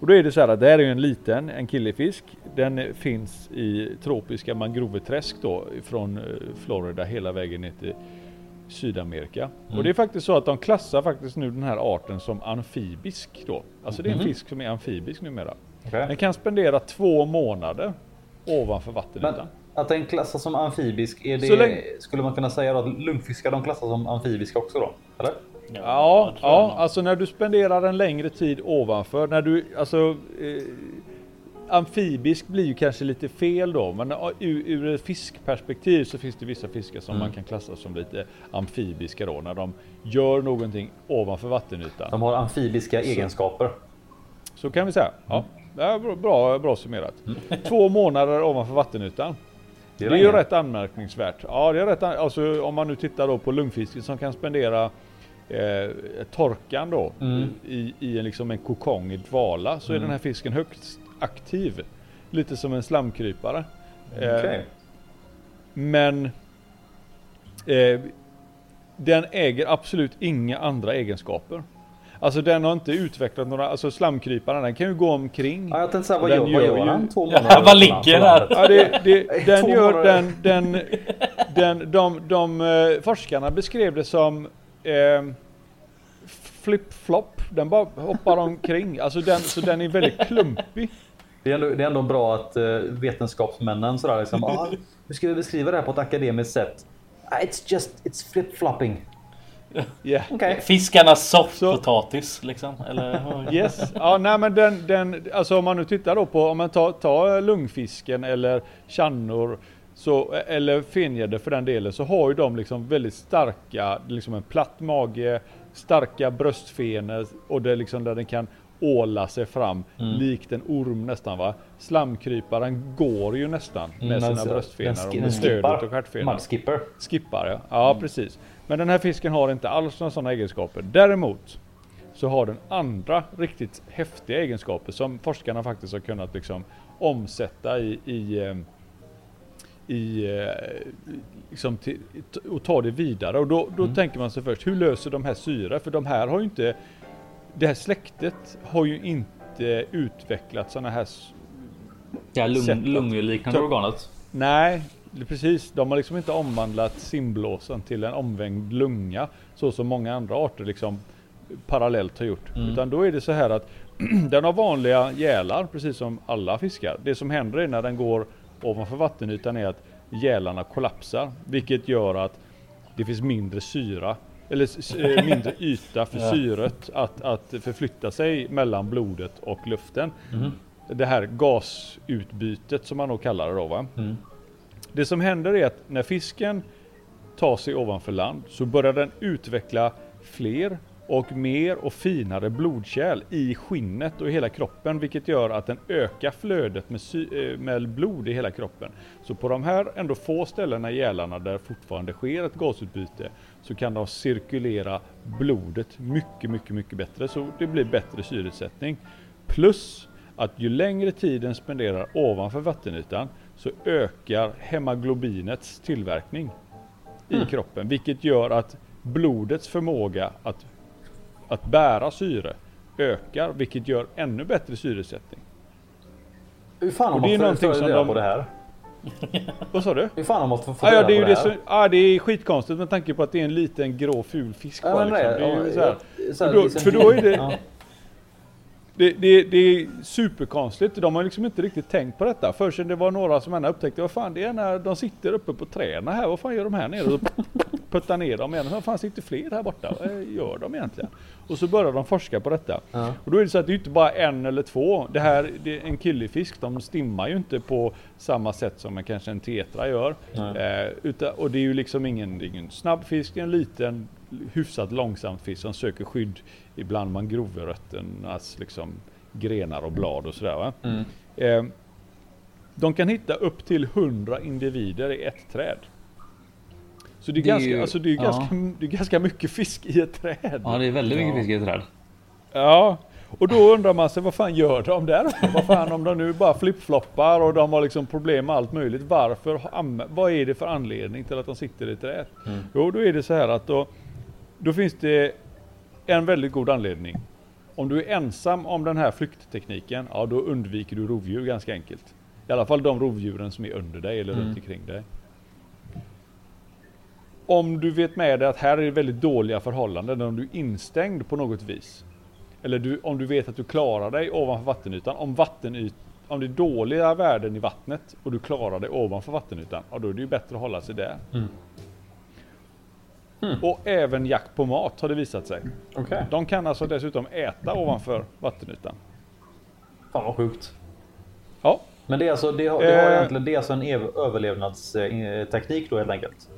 Och då är det så här att det här är ju en liten, en killefisk. Den finns i tropiska mangroveträsk då från eh, Florida hela vägen ner till Sydamerika. Och det är faktiskt så att de klassar faktiskt nu den här arten som amfibisk då. Alltså det är en fisk som är amfibisk numera. Okej. Den kan spendera två månader ovanför vattenytan. Men att den klassas som amfibisk, är det, länge- skulle man kunna säga då att lungfiskar de klassas som amfibiska också då? Eller? Ja, det ja nog. alltså när du spenderar en längre tid ovanför, när du, alltså eh, Amfibisk blir ju kanske lite fel då, men ja, ur, ur ett fiskperspektiv så finns det vissa fiskar som man kan klassa som lite amfibiska då, när de gör någonting ovanför vattenytan. De har amfibiska egenskaper. Så kan vi säga. Ja, det är bra, bra, summerat. Två månader ovanför vattenytan. Det är, ju länge. rätt anmärkningsvärt. Ja, det är rätt, an- alltså, om man nu tittar då på lungfisken som kan spendera eh, torkan då Mm. i, i en, liksom en kokong i dvala så är den här fisken högst aktiv. Lite som en slamkrypare. Eh, Okej. Men eh, den äger absolut inga andra egenskaper. Alltså den har inte utvecklat några, alltså slamkryparen den kan ju gå omkring. Ja, jag tänkte säga, vad Den gör, vad gör gör ju- han två Ja, månader? vad ligger där? Ja, det, det, den gör den, den, den, de, de, eh, forskarna beskrev det som eh, flip-flop. Den bara hoppar omkring. Alltså den, så den är väldigt klumpig. Det är ändå, det är ändå bra att uh, vetenskapsmännen sådär liksom. ah, hur ska vi beskriva det här på ett akademiskt sätt? Ah, it's just, it's flip-flopping. Yeah. Okay. Fiskarnas soffpotatis liksom. Eller? Yes. Ja, nej, men den, den, alltså om man nu tittar då på, om man tar, tar lungfisken eller channor så, eller fengäddor för den delen, så har ju de liksom väldigt starka, liksom en platt mage, starka bröstfenor och det är liksom där den kan åla sig fram mm. likt en orm nästan va. Slamkryparen går ju nästan med mm, sina alltså, bröstfenor och med stödet och stjärtfenor. Mudskipper. Skippar ja, ja mm. precis. Men den här fisken har inte alls några sådana egenskaper. Däremot så har den andra riktigt häftiga egenskaper som forskarna faktiskt har kunnat liksom omsätta i, i eh, i, eh, liksom till, och ta det vidare. Och då, då mm. tänker man sig först, hur löser de här syre? För de här har ju inte, det här släktet har ju inte utvecklat sådana här Ja, lung, lungliknande organet. Nej, precis. De har liksom inte omvandlat simblåsen till en omvänd lunga så som många andra arter liksom parallellt har gjort. Mm. Utan då är det så här att den har vanliga gälar precis som alla fiskar. Det som händer är när den går ovanför vattenytan är att gälarna kollapsar, vilket gör att det finns mindre syra eller eh, mindre yta för syret att, att förflytta sig mellan blodet och luften. Mm. Det här gasutbytet som man nog kallar det då. Va? Mm. Det som händer är att när fisken tar sig ovanför land så börjar den utveckla fler och mer och finare blodkärl i skinnet och i hela kroppen vilket gör att den ökar flödet med, eh, med blod i hela kroppen. Så på de här ändå få ställena i gälarna där fortfarande sker ett gasutbyte så kan de cirkulera blodet mycket, mycket, mycket bättre så det blir bättre syresättning. Plus att ju längre tid den spenderar ovanför vattenytan så ökar hemoglobinets tillverkning i mm. kroppen vilket gör att blodets förmåga att att bära syre ökar, vilket gör ännu bättre syresättning. Hur fan har man fått reda de... på det här? Vad sa du? Hur fan har man fått ah, ja, det är det, det här? ah, det är skitkonstigt med tanke på att det är en liten grå ful fisk ja, bara, liksom. det, är så här. Så här, för, då, för då är det... Det, det, det, är superkonstigt. De har liksom inte riktigt tänkt på detta. Förrän det var några som ändå upptäckte, vad fan det är när de sitter uppe på träden här. Vad fan gör de här nere? Och puttar ner dem igen. Vad fan sitter fler här borta? Vad gör de egentligen? Och så börjar de forska på detta. Ja. Och då är det så att det är inte bara en eller två. Det här, det en killifisk, de stimmar ju inte på samma sätt som en, kanske en tetra gör. Eh, utan, och det är ju liksom ingen, ingen snabb fisk, en liten hyfsat långsam fisk som söker skydd ibland mangroverötternas liksom grenar och blad och sådär. Mm. Eh, de kan hitta upp till 100 individer i ett träd. Så det är, det ganska, ju, alltså det är ja. ganska, det är ganska mycket fisk i ett träd. Ja, det är väldigt mycket ja. fisk i ett träd. Ja, och då undrar man sig vad fan gör de där? vad fan om de nu bara flippfloppar och de har liksom problem med allt möjligt. Varför? Vad är det för anledning till att de sitter i ett träd? Mm. Jo, då är det så här att då, då finns det en väldigt god anledning. Om du är ensam om den här flykttekniken, ja då undviker du rovdjur ganska enkelt. I alla fall de rovdjuren som är under dig eller mm. runt omkring dig. Om du vet med dig att här är det väldigt dåliga förhållanden, om du är instängd på något vis. Eller du, om du vet att du klarar dig ovanför vattenytan. Om, vattenyt, om det är dåliga värden i vattnet och du klarar dig ovanför vattenytan, ja, då är det ju bättre att hålla sig där. Mm. Mm. Och även jakt på mat har det visat sig. Okay. De kan alltså dessutom äta ovanför vattenytan. Fan vad sjukt. Ja. Men det är alltså, det har, det har eh. egentligen, det är alltså en överlevnadsteknik då helt enkelt?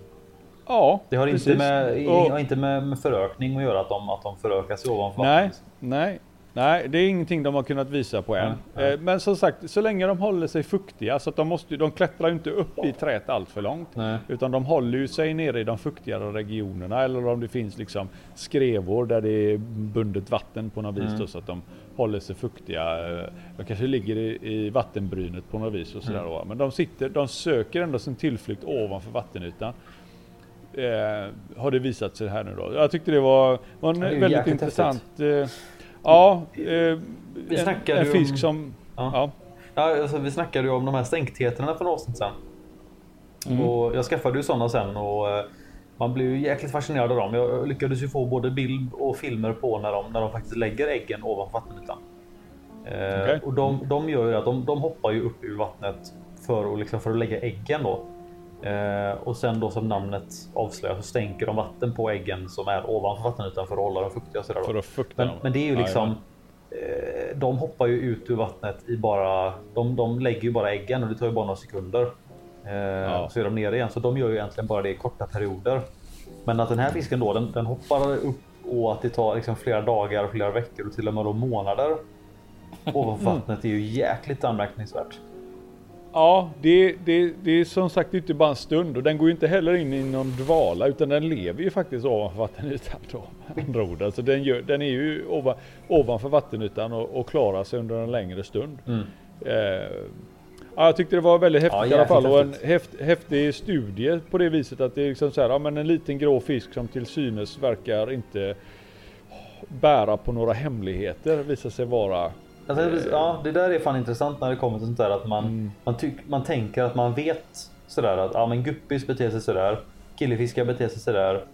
Ja, Det har precis. inte, med, och, inte med, förökning att göra att de, att de förökar sig ovanför Nej, vattnet. nej. Nej, det är ingenting de har kunnat visa på än. Mm, mm. Men som sagt, så länge de håller sig fuktiga, så att de, måste, de klättrar inte upp i träet allt för långt. Nej. Utan de håller ju sig nere i de fuktigare regionerna, eller om det finns liksom skrevor där det är bundet vatten på något vis, mm. då, så att de håller sig fuktiga. Eh, de kanske ligger i, i vattenbrynet på något vis och sådär. Mm. Men de, sitter, de söker ändå sin tillflykt ovanför vattenytan. Eh, har det visat sig här nu då. Jag tyckte det var, var en väldigt intressant eh, Ja, eh, vi en, en fisk om, som... Ja. ja. ja alltså, vi snackade ju om de här stänktheterna för några avsnitt sedan. Mm. Och jag skaffade ju sådana sen och eh, man blir ju jäkligt fascinerad av dem. Jag lyckades ju få både bild och filmer på när de, när de faktiskt lägger äggen ovanför vattenytan. Eh, Okej. Och de, de gör ju att de, de hoppar ju upp ur vattnet för att, liksom, för att lägga äggen då. Eh, och sen då som namnet avslöjar så stänker de vatten på äggen som är ovanför vattenytan för att hålla dem fuktiga. och sådär. För att fukta Men, men det är ju liksom. Eh, de hoppar ju ut ur vattnet i bara. De, de lägger ju bara äggen och det tar ju bara några sekunder. Eh, Så är de nere igen, så de gör ju egentligen bara det i korta perioder. Men att den här fisken då, den, den hoppar upp och att det tar liksom flera dagar, flera veckor och till och med då månader ovanför vattnet är ju jäkligt anmärkningsvärt. Ja, det, det, det är som sagt inte bara en stund och den går ju inte heller in i någon dvala utan den lever ju faktiskt ovanför vattenytan. Då, andra ord. Alltså den, gör, den är ju ovan, ovanför vattenytan och, och klarar sig under en längre stund. Mm. Eh, ja, jag tyckte det var väldigt häftigt Ja, i alla fall och en häft, häftig studie på det viset att det är liksom så här, ja, men en liten grå fisk som till synes verkar inte bära på några hemligheter visar sig vara Alltså, ja, det där är fan intressant när det kommer till sånt där att man, Mm. man, tyck, man tänker att man vet sådär att ja, men guppis beter sig sådär. Killefiskar beter sig sådär.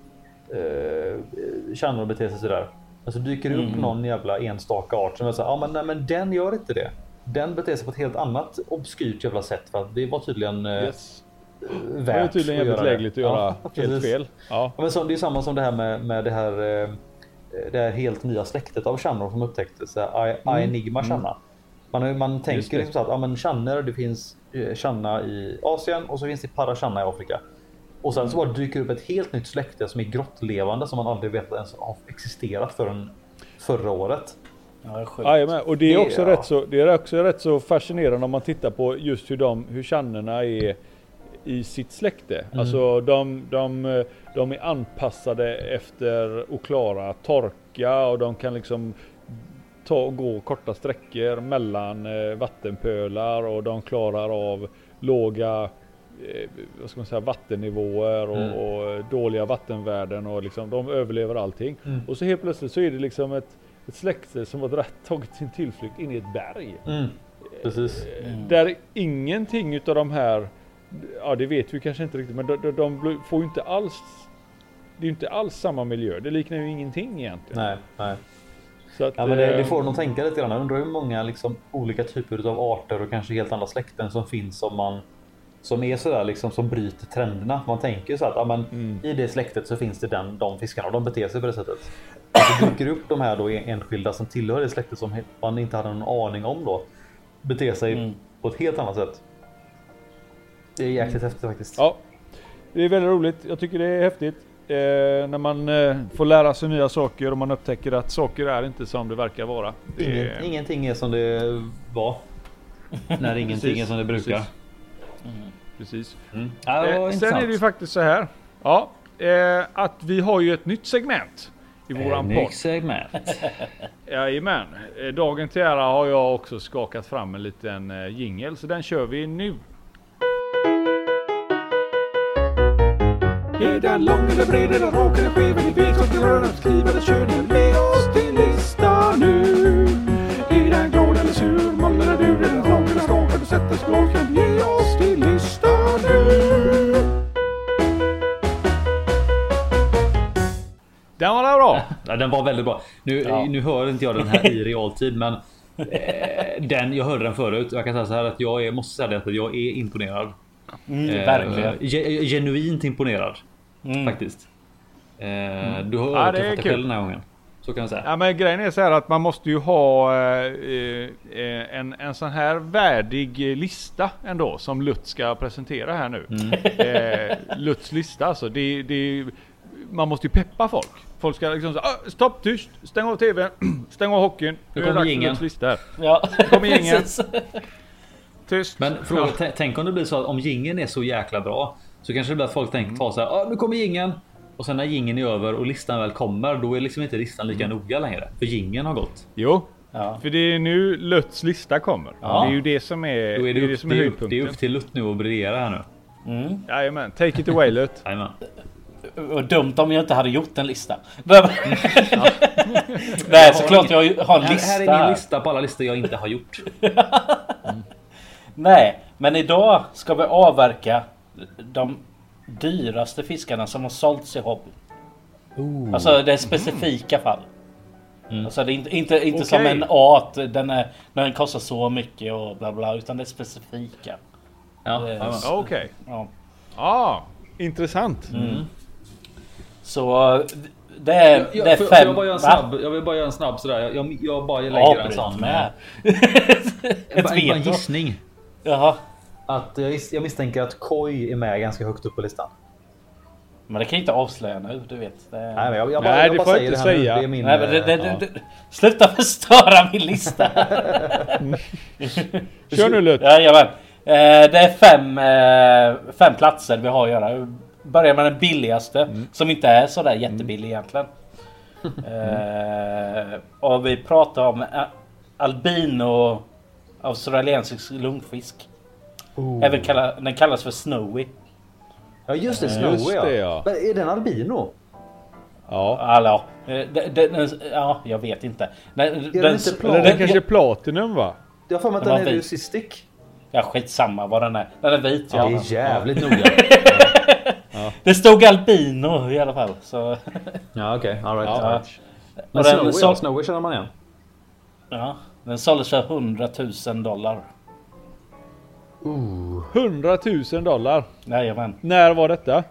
Eh, Kärnor beter sig sådär. Men så dyker det upp Mm. någon jävla enstaka art som är såhär, ja men, nej, men den gör inte det. Den beter sig på ett helt annat obskyrt jävla sätt för att det var tydligen eh, yes. värt Det är tydligen jävligt lägligt att göra Ja, helt fel. Ja. Ja, men så, det är samma som det här med, med det här eh, det här helt nya släktet av channor som upptäcktes. I- Mm. Enigma channa. Man, man tänker det. liksom så att ja, men channor, det finns eh, channa i Asien och så finns det parachanna i Afrika. Och sen så bara dyker det upp ett helt nytt släkte som är grottlevande som man aldrig vet ens har existerat förrän förra året. Ja, det. Jajamän, och det är, Det- också ja. rätt så, det är också rätt så fascinerande om man tittar på just hur de, hur channerna är i sitt släkte. Mm. Alltså de, de, de är anpassade efter att klara torka och de kan liksom ta, gå korta sträckor mellan eh, vattenpölar och de klarar av låga eh, vad ska man säga, vattennivåer och, Mm. och dåliga vattenvärden och liksom, de överlever allting. Mm. Och så helt plötsligt så är det liksom ett, ett släkte som har tagit sin tillflykt in i ett berg. Mm. Precis. Mm. Där ingenting utav de här, ja det vet vi kanske inte riktigt, men de, de, får ju inte alls, det är ju inte alls samma miljö. Det liknar ju ingenting egentligen. Nej, nej. Så att, Ja, men det, eh, det får nog tänka lite grann. Jag undrar hur många liksom, olika typer av arter och kanske helt andra släkten som finns som man som är sådär liksom som bryter trenderna. Man tänker så att ja, men Mm. i det släktet så finns det den, de fiskarna och de beter sig på det sättet. Så dyker upp de här då enskilda som tillhör det släktet som man inte hade någon aning om då. Beter sig Mm. på ett helt annat sätt. Det är jäkligt häftigt faktiskt. Ja, det är väldigt roligt. Jag tycker det är häftigt. Eh, när man eh, får lära sig nya saker och man upptäcker att saker är inte som det verkar vara. Det Ingen, är, ingenting är som det var. När ingenting Precis, är som det brukar. precis. precis. Mm. Ja, det var Eh, sen intressant. är det ju faktiskt så här. Ja, eh, att vi har ju ett nytt segment i våran Nytt podd. segment. Jajamän. Eh, Dagen till ära har jag också skakat fram en liten jingel så den kör vi nu. Är den lång eller bred eller rak eller skev? Ni vet vad ni rör Skriv eller kör ni med oss till lista nu. Är den glad eller sur? Moll eller dur? Är den rak eller skak? Har du sett en skak? Kan ge oss till lista nu. Den var bra. Ja, den var väldigt bra. Nu, Ja. nu hör inte jag den här i realtid, men eh, den, jag hörde den förut. Jag kan säga så här att jag är, måste säga det att jag är imponerad. Mm, Eh, genuint imponerad Mm. faktiskt. Eh, Du har Ja, överträffat dig själv den här gången. Så kan jag säga. Ja, men grejen är så här att man måste ju ha eh, eh, en, en sån här värdig eh, lista ändå som Lutz ska presentera här nu. Mm. Eh, Lutz lista alltså. Det, det, man måste ju peppa folk. Folk ska liksom säga ah, stopp tyst, stäng av tvn, stäng av hockeyn. Nu kommer här. Ja, Kommer gängen. Tyst. Men fråga, t- tänk om det blir så att om gingen är så jäkla bra så kanske det blir att folk tänker ta så här. Ah, nu kommer gingen och sen när gingen är över och listan väl kommer, då är liksom inte listan lika noga längre. För gingen har gått. Jo, Ja. för det är nu Lutz lista kommer. Ja. Det är ju det som är, Då är det, det, är det upp, som är det, upp, det är upp till Lutt nu att briljera här nu. Mm. Jajamän, take it away Lutz. Jajamän. Och dumt om jag inte hade gjort en lista. Nej, såklart jag har en Här, lista. här är min lista på alla listor jag inte har gjort. Nej, men idag ska vi avverka de dyraste fiskarna som har sålts i hobby. Alltså det är specifika fall. Alltså det är inte, inte, inte Okej. som en art, den, är, den kostar så mycket och bla bla, utan det är specifika. Ja, ja, Ja, Okej. Ja. Ah, intressant. Så det är, Jag, det jag, är får, fem... jag, bara en Va? snabb, jag vill bara göra en snabb sådär. Jag, jag, jag bara lägger en Avbryt sån. med. En, Ett en veto. gissning. Jaha. Att jag, jag misstänker att Koi är med ganska högt upp på listan. Men det kan jag inte avslöja nu, du vet. Det... Nej, men jag, jag bara, Nej, jag bara säger inte det här nu. säga. Det är min... Nej, men det, det, ja. det, sluta förstöra min lista! Kör nu Lut. Jajamän. Eh, det är fem, eh, fem platser vi har att göra. Börjar med den billigaste, som inte är sådär jättebillig egentligen. Eh, och vi pratar om albino australiensisk lungfisk. Oh. Även kalla, den kallas för snowy. Ja just det, Just Snowy det, ja. ja. Men är den albino? Ja. Eh, den, den, ja, jag vet inte. Den, den inte plan? Eller Den- den kanske är Platinum va? Jag har för mig att Den är vit. leucistic. Ja, skitsamma vad den är. Den är vit. Ja, Ja. det är jävligt noga. Det stod albino i alla fall. Så, Ja okej, alright. Ja. Men Snowy, ja, Snowy känner man igen. ja, den såldes för 100 000 dollar. 100 000 dollar. Jajamän. När var detta?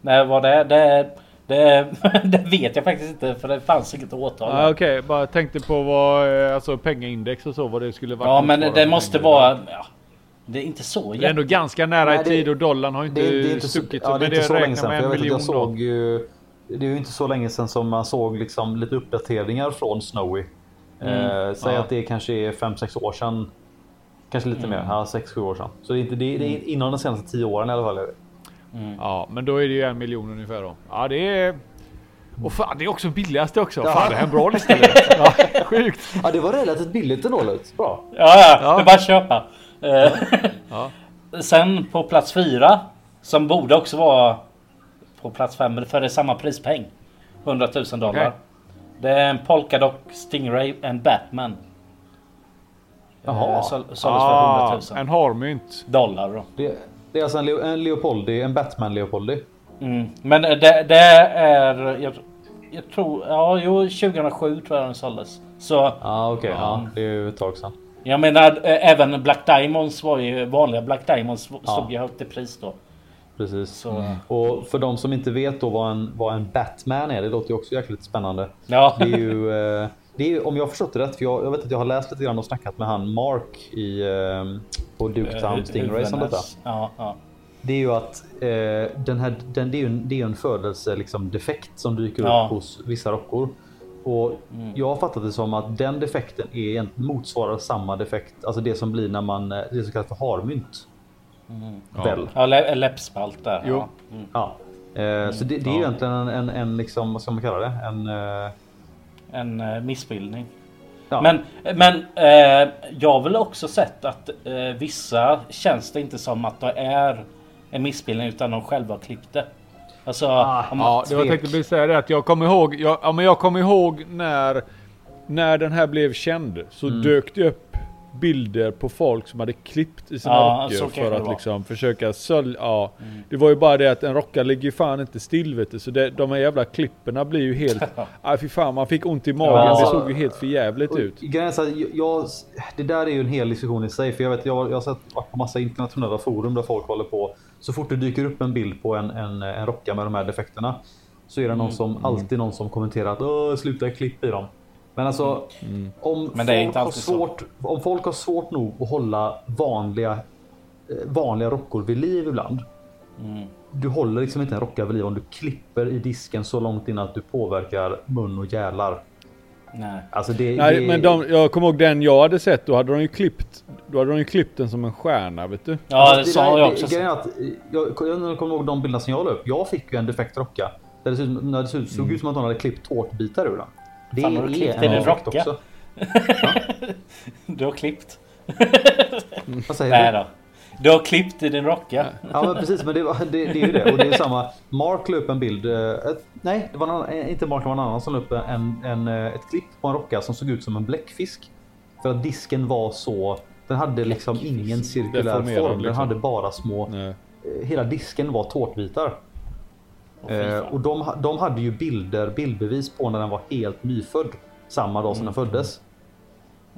Nej, vad det? Det, det, det vet jag faktiskt inte för det fanns inget årtal. Ah, Okej, bara tänkte på vad, eh, alltså pengaindex och så vad det skulle vara. ja, men det måste vara... Ja, det är inte så Det är ändå ganska nära Nej, i tid och dollarn har inte, Det, är- det inte så, stuckit. ja, det är men inte så länge sedan. jag vet att jag såg ju... Det är ju inte så länge sedan som man såg liksom lite uppdateringar från Snowy. Eh, säg Ja. att det kanske är 5-6 år sedan. Kanske lite mer, ja 6-7 år sedan. Så det är, inte, det, är, det är inom de senaste 10 åren i alla fall. det. Ja, men då är det ju en miljon ungefär då. Ja, det är... Och fan, det är också billigaste också. Ja. Fan, det här är en bra lista. ja, sjukt. Ja, det var relativt billigt ändå. Bra. Ja, ja, Ja. det är bara att köpa. Eh, Ja. Sen på plats fyra, som borde också vara på plats fem, för det är samma prispeng. 100 000 dollar. Okej. Det är en Polkadot Stingray en Batman. Jaha. Eh, sål- Såldes för 100 Ah, 000 en harmynt. dollar. Då. Det, det är alltså en, Leo, en Leopoldi, en Batman Leopoldi. Mm. Men det, det är... Jag, jag tror... Ja, jo, 2007 tror jag den såldes. Så Ja okej, ja. det är ju ett tag sedan. jag menar, eh, även Black Diamonds var ju... Vanliga Black Diamonds stod Ja. ju högt i pris då. Precis. Så, Och för de som inte vet då vad en, vad en Batman är, det låter ju också jäkligt spännande. ja. Det är ju, eh, det är om jag har förstått det rätt, för jag, jag vet att jag har läst lite grann och snackat med han Mark i, eh, på Duketown Stingray som detta. Ja, ja. Det är ju att eh, den här, den, det är ju en, det är en födelse liksom, defekt som dyker Ja. upp hos vissa rockor. Och jag har fattat det som att den defekten är, egentligen- motsvarar samma defekt, alltså det som blir när man, eh, det som kallas för harmynt. Väl? Ja, lä- läppspalt där. Jo. Ja. Mm. Ja. Eh, så det, det är ju egentligen en, en, en liksom, vad ska man kalla det? En... Eh, En eh, missbildning. ja. Men, men eh, jag har väl också sett att eh, vissa känns det inte som att det är en missbildning utan de själva har klippt det. Alltså, Ah, Ja, det var Tvek. tänkte säga det att jag kommer ihåg, jag, ja, men jag kommer ihåg när, när den här blev känd så Mm. dök det upp bilder på folk som hade klippt i sina Ja, rockar för att. Mm. liksom försöka sölja. Ja, det var ju bara det att en rockare ligger ju fan inte still vet du. Så det, de här jävla klipperna blir ju helt... Nej fy fan man fick ont i magen. Ja. Det såg ju helt för jävligt ut. grejen jag, jag, det där är ju en hel diskussion i sig. För jag, vet, jag, jag har sett varit på massa internationella forum där folk håller på. Så fort det dyker upp en bild på en, en, en rocka med de här defekterna. Så är det någon Mm. som, alltid någon som kommenterar att sluta klipp i dem. Men alltså om, Mm. Men det är folk inte har så. svårt, om folk har svårt nog att hålla vanliga, eh, vanliga rockor vid liv ibland. Mm. Du håller liksom inte en rocka vid liv om du klipper i disken så långt in att du påverkar mun och gälar. nej. Alltså det, Nej det, men de, jag kommer ihåg den jag hade sett, då hade de ju klippt, då hade de ju klippt den som en stjärna vet du. Ja, det Alltså, sa där- jag det- också. grejen att, eh, jag, jag kommer ihåg de bilderna som jag la upp. Jag fick ju en defekt rocka. Där det såg, ut- när det såg, såg ut som att någon hade klippt tårtbitar ur den. Det Fan, har du klippt en rocka? också. Du har klippt. Vad säger Nej du? då. Du har klippt i din rocka. Ja men precis, men det, var- det, det är ju det. Och det är samma. Mark la upp en bild. eh, Ett, nej, det var annan, eh, inte Mark, det var en annan som la upp en, en, eh, ett klipp på en rocka som såg ut som en bläckfisk. För att disken var så... Den hade liksom ingen cirkulär form. Den liksom. hade bara små... Nej. Hela disken var tårtbitar. Fan. och de, de hade ju bilder, bildbevis på när den var helt nyfödd. samma dag som den föddes.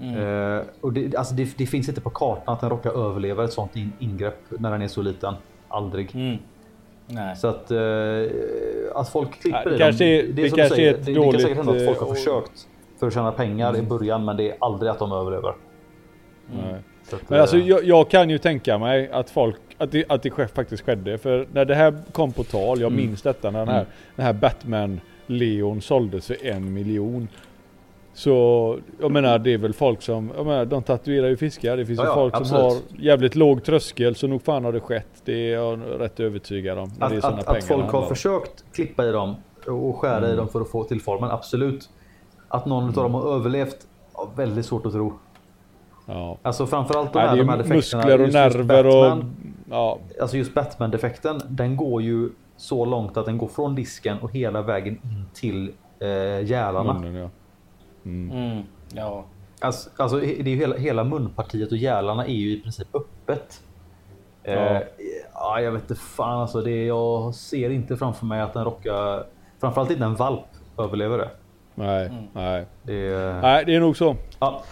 Eh, och det, alltså det, det finns inte på kartan att en rocka överlever ett sånt in, ingrepp när den är så liten. Aldrig. Mm. Nej. Så att, eh, att folk klipper Nej, i det kanske är- dem. det som kanske säger, är ett det, det kan dåligt, säkert hända att folk har försökt för att tjäna pengar i början men det är aldrig att de överlever. Så att, Men alltså jag, jag kan ju tänka mig att folk, att det, att det sk- faktiskt skedde. För när det här kom på tal, jag Mm. minns detta när den här, den här Batman Leon såldes för en miljon. Så jag menar det är väl folk som, jag menar de tatuerar ju fiskar. Det finns Ja, ju folk absolut. som har jävligt låg tröskel så nog fan har det skett. Det är jag rätt övertygad om. Att, att, pengar att folk har försökt klippa i dem och skära Mm. i dem för att få till formen, absolut. Att någon av dem har överlevt, väldigt svårt att tro. Ja. Alltså framförallt de Nej, här, det de här defekterna. muskler och nerver och... Ja, Alltså just Batman-defekten, den går ju så långt att den går från disken och hela vägen in till eh, gälarna. munnen ja. Mm. Ja. Alltså, alltså det är ju hela, hela munpartiet och gälarna är ju i princip öppet. Eh, Ja. ja, jag vet inte fan alltså. Det, jag ser inte framför mig att en rocka, framförallt inte en valp, överlever det. Nej, Mm. nej. det är, Nej, det är nog så. ja.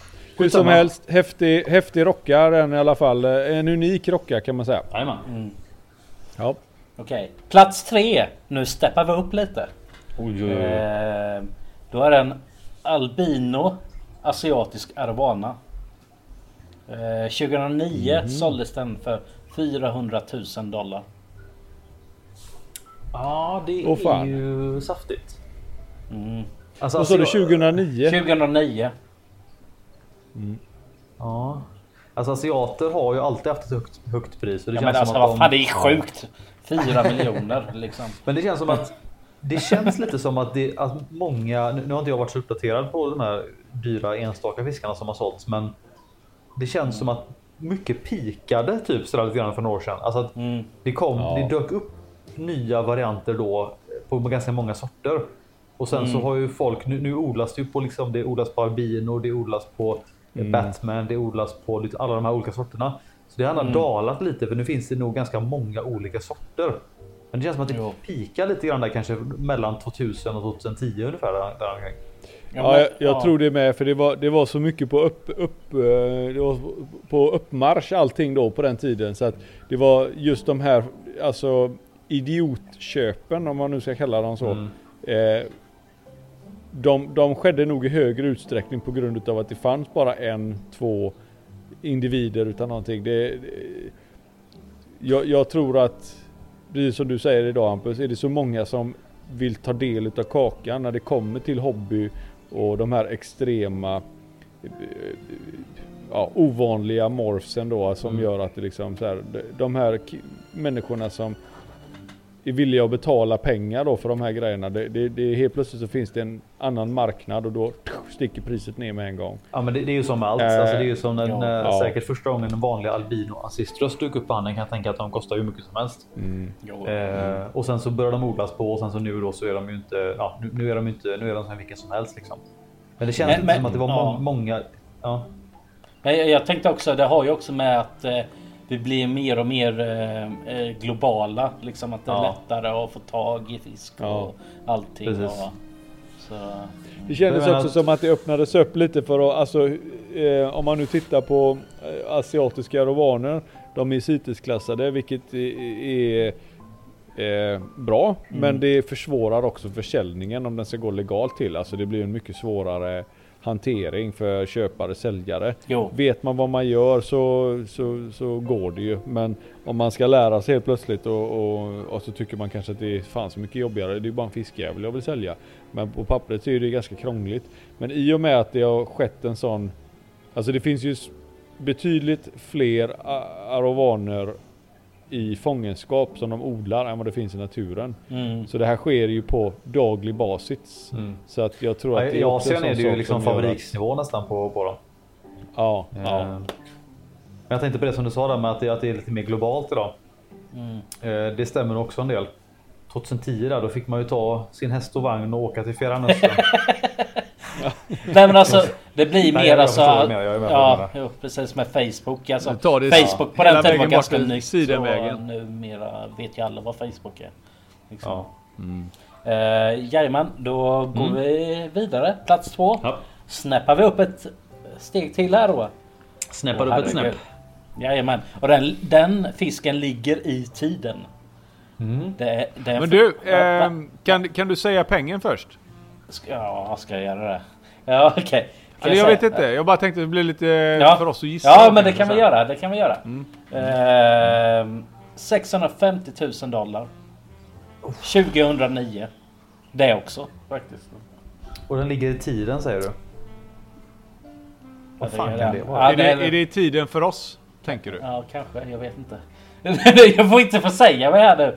Hur som helst, häftig, häftig rocka den i alla fall. En unik rocka kan man säga. Jajamän. Ja. Okej. Plats tre. Nu steppar vi upp lite. Oj, oj, oj. Eh, då är det en albino asiatisk arowana. Eh, 2009 såldes den för 400 000 dollar. Ja, det Åh, är fan. ju saftigt. Mm. Alltså, Vad sa du, alltså, 2009? 2009. Ja. Alltså asiater har ju alltid haft ett högt, högt pris. Och det Ja, känns men alltså som att de... fan det är sjukt. 4 miljoner liksom. Men det känns som att det känns lite som att, det, att många, nu har inte jag varit så uppdaterad på de här dyra enstaka fiskarna som har sålts, men det känns som att mycket pikade typ sådär lite grann för några år sedan. Alltså att Mm. det kom, Ja. det dök upp nya varianter då på ganska många sorter. Och sen så har ju folk, nu, nu odlas det ju på liksom, det odlas på albino, det odlas på eh, Batman, det odlas på lite, alla de här olika sorterna. Så det har mm. dalat lite för nu finns det nog ganska många olika sorter. Men det känns som att det Jo. pikar lite grann där kanske mellan 2000 och 2010 ungefär. Där, där. Ja, jag, jag tror det med för det var, det var så mycket på upp, upp, eh, det var på uppmarsch allting då på den tiden så att det var just de här alltså idiotköpen om man nu ska kalla dem så. Mm. Eh, de, de skedde nog i högre utsträckning på grund av att det fanns bara en, två individer utan någonting. Det, jag, jag tror att, precis som du säger idag Hampus, är det så många som vill ta del utav kakan när det kommer till hobby och de här extrema eh, ja, ovanliga morfsen då som Mm. gör att det liksom så här, de- här människorna som är villiga att betala pengar då för de här grejerna. Det, det, det, helt plötsligt så finns det en annan marknad och då sticker priset ner med en gång. Ja men det, det är ju som med allt. Eh, alltså, det är ju som när, ja. när Ja. säkert första gången en vanlig albino assiströst dök upp på handen kan jag tänka att de kostar hur mycket som helst. Jo. Eh, och sen så börjar de odlas på och sen så nu då så är de ju inte, ja nu, nu är de inte, nu är de som vilken som helst liksom. Men det känns Men- inte men- som att det var ja. må- många, ja. Men Jag, jag tänkte också, det har ju också med att eh, vi blir mer och mer eh, eh, globala. Liksom att det är Ja. lättare att få tag i fisk och Ja. allting. Precis. Och, så, Det kändes också att- som att det öppnades upp lite för att, alltså, eh, om man nu tittar på eh, asiatiska rovaner, de är CITES-klassade vilket är, är eh, bra, men det försvårar också försäljningen om den ska gå legalt till. Alltså det blir en mycket svårare hantering för köpare säljare. Jo. Vet man vad man gör så, så, så går det ju. Men om man ska lära sig helt plötsligt och, och, och så tycker man kanske att det är fan så mycket jobbigare. Det är bara en fiskjävel jag vill sälja. Men på pappret så är det ganska krångligt. Men i och med att det har skett en sån Alltså det finns ju betydligt fler arovaner i fångenskap som de odlar än vad det finns i naturen. mm. Så det här sker ju på daglig basis. Så att jag tror att det I är en Asien är det ju liksom fabriksnivå nästan på, på dem. Ja, Eh, ja. Men jag tänkte på det som du sa där med att det, att det är lite mer globalt idag. Mm. Eh, Det stämmer också en del. 2010 där, då fick man ju ta sin häst och vagn och åka till Fjärran Östern. Nej men alltså det blir Nej, mer jag alltså. jag du ja, jo, precis med Facebook. Alltså, det Facebook på hela den tiden var vägen ganska nytt. Sidenvägen. Så numera vet ju alla vad Facebook är. Liksom. ja. Uh, jajamän, då går vi vidare. Plats två. Ja. Snäppar vi upp ett steg till här då. Snäppar upp ett snäpp. Jajamän. Och den, den fisken ligger i tiden. Det, är- det är Men du, ehm, kan, kan du säga pengen först? Ska, ja, ska jag göra det? Ja, okej. Kan Eller jag vet säga- inte, jag bara tänkte det blir lite Ja. för oss att gissa. Ja, men det kan vi göra. Det kan vi göra. Ehm, 650 000 dollar. 2009. Det också faktiskt. Och den ligger i tiden säger du? Vad fan det kan är det vara? Ja, Är det, är det tiden för oss? Tänker du? Ja, kanske. Jag vet inte. jag får inte få säga vad jag är nu.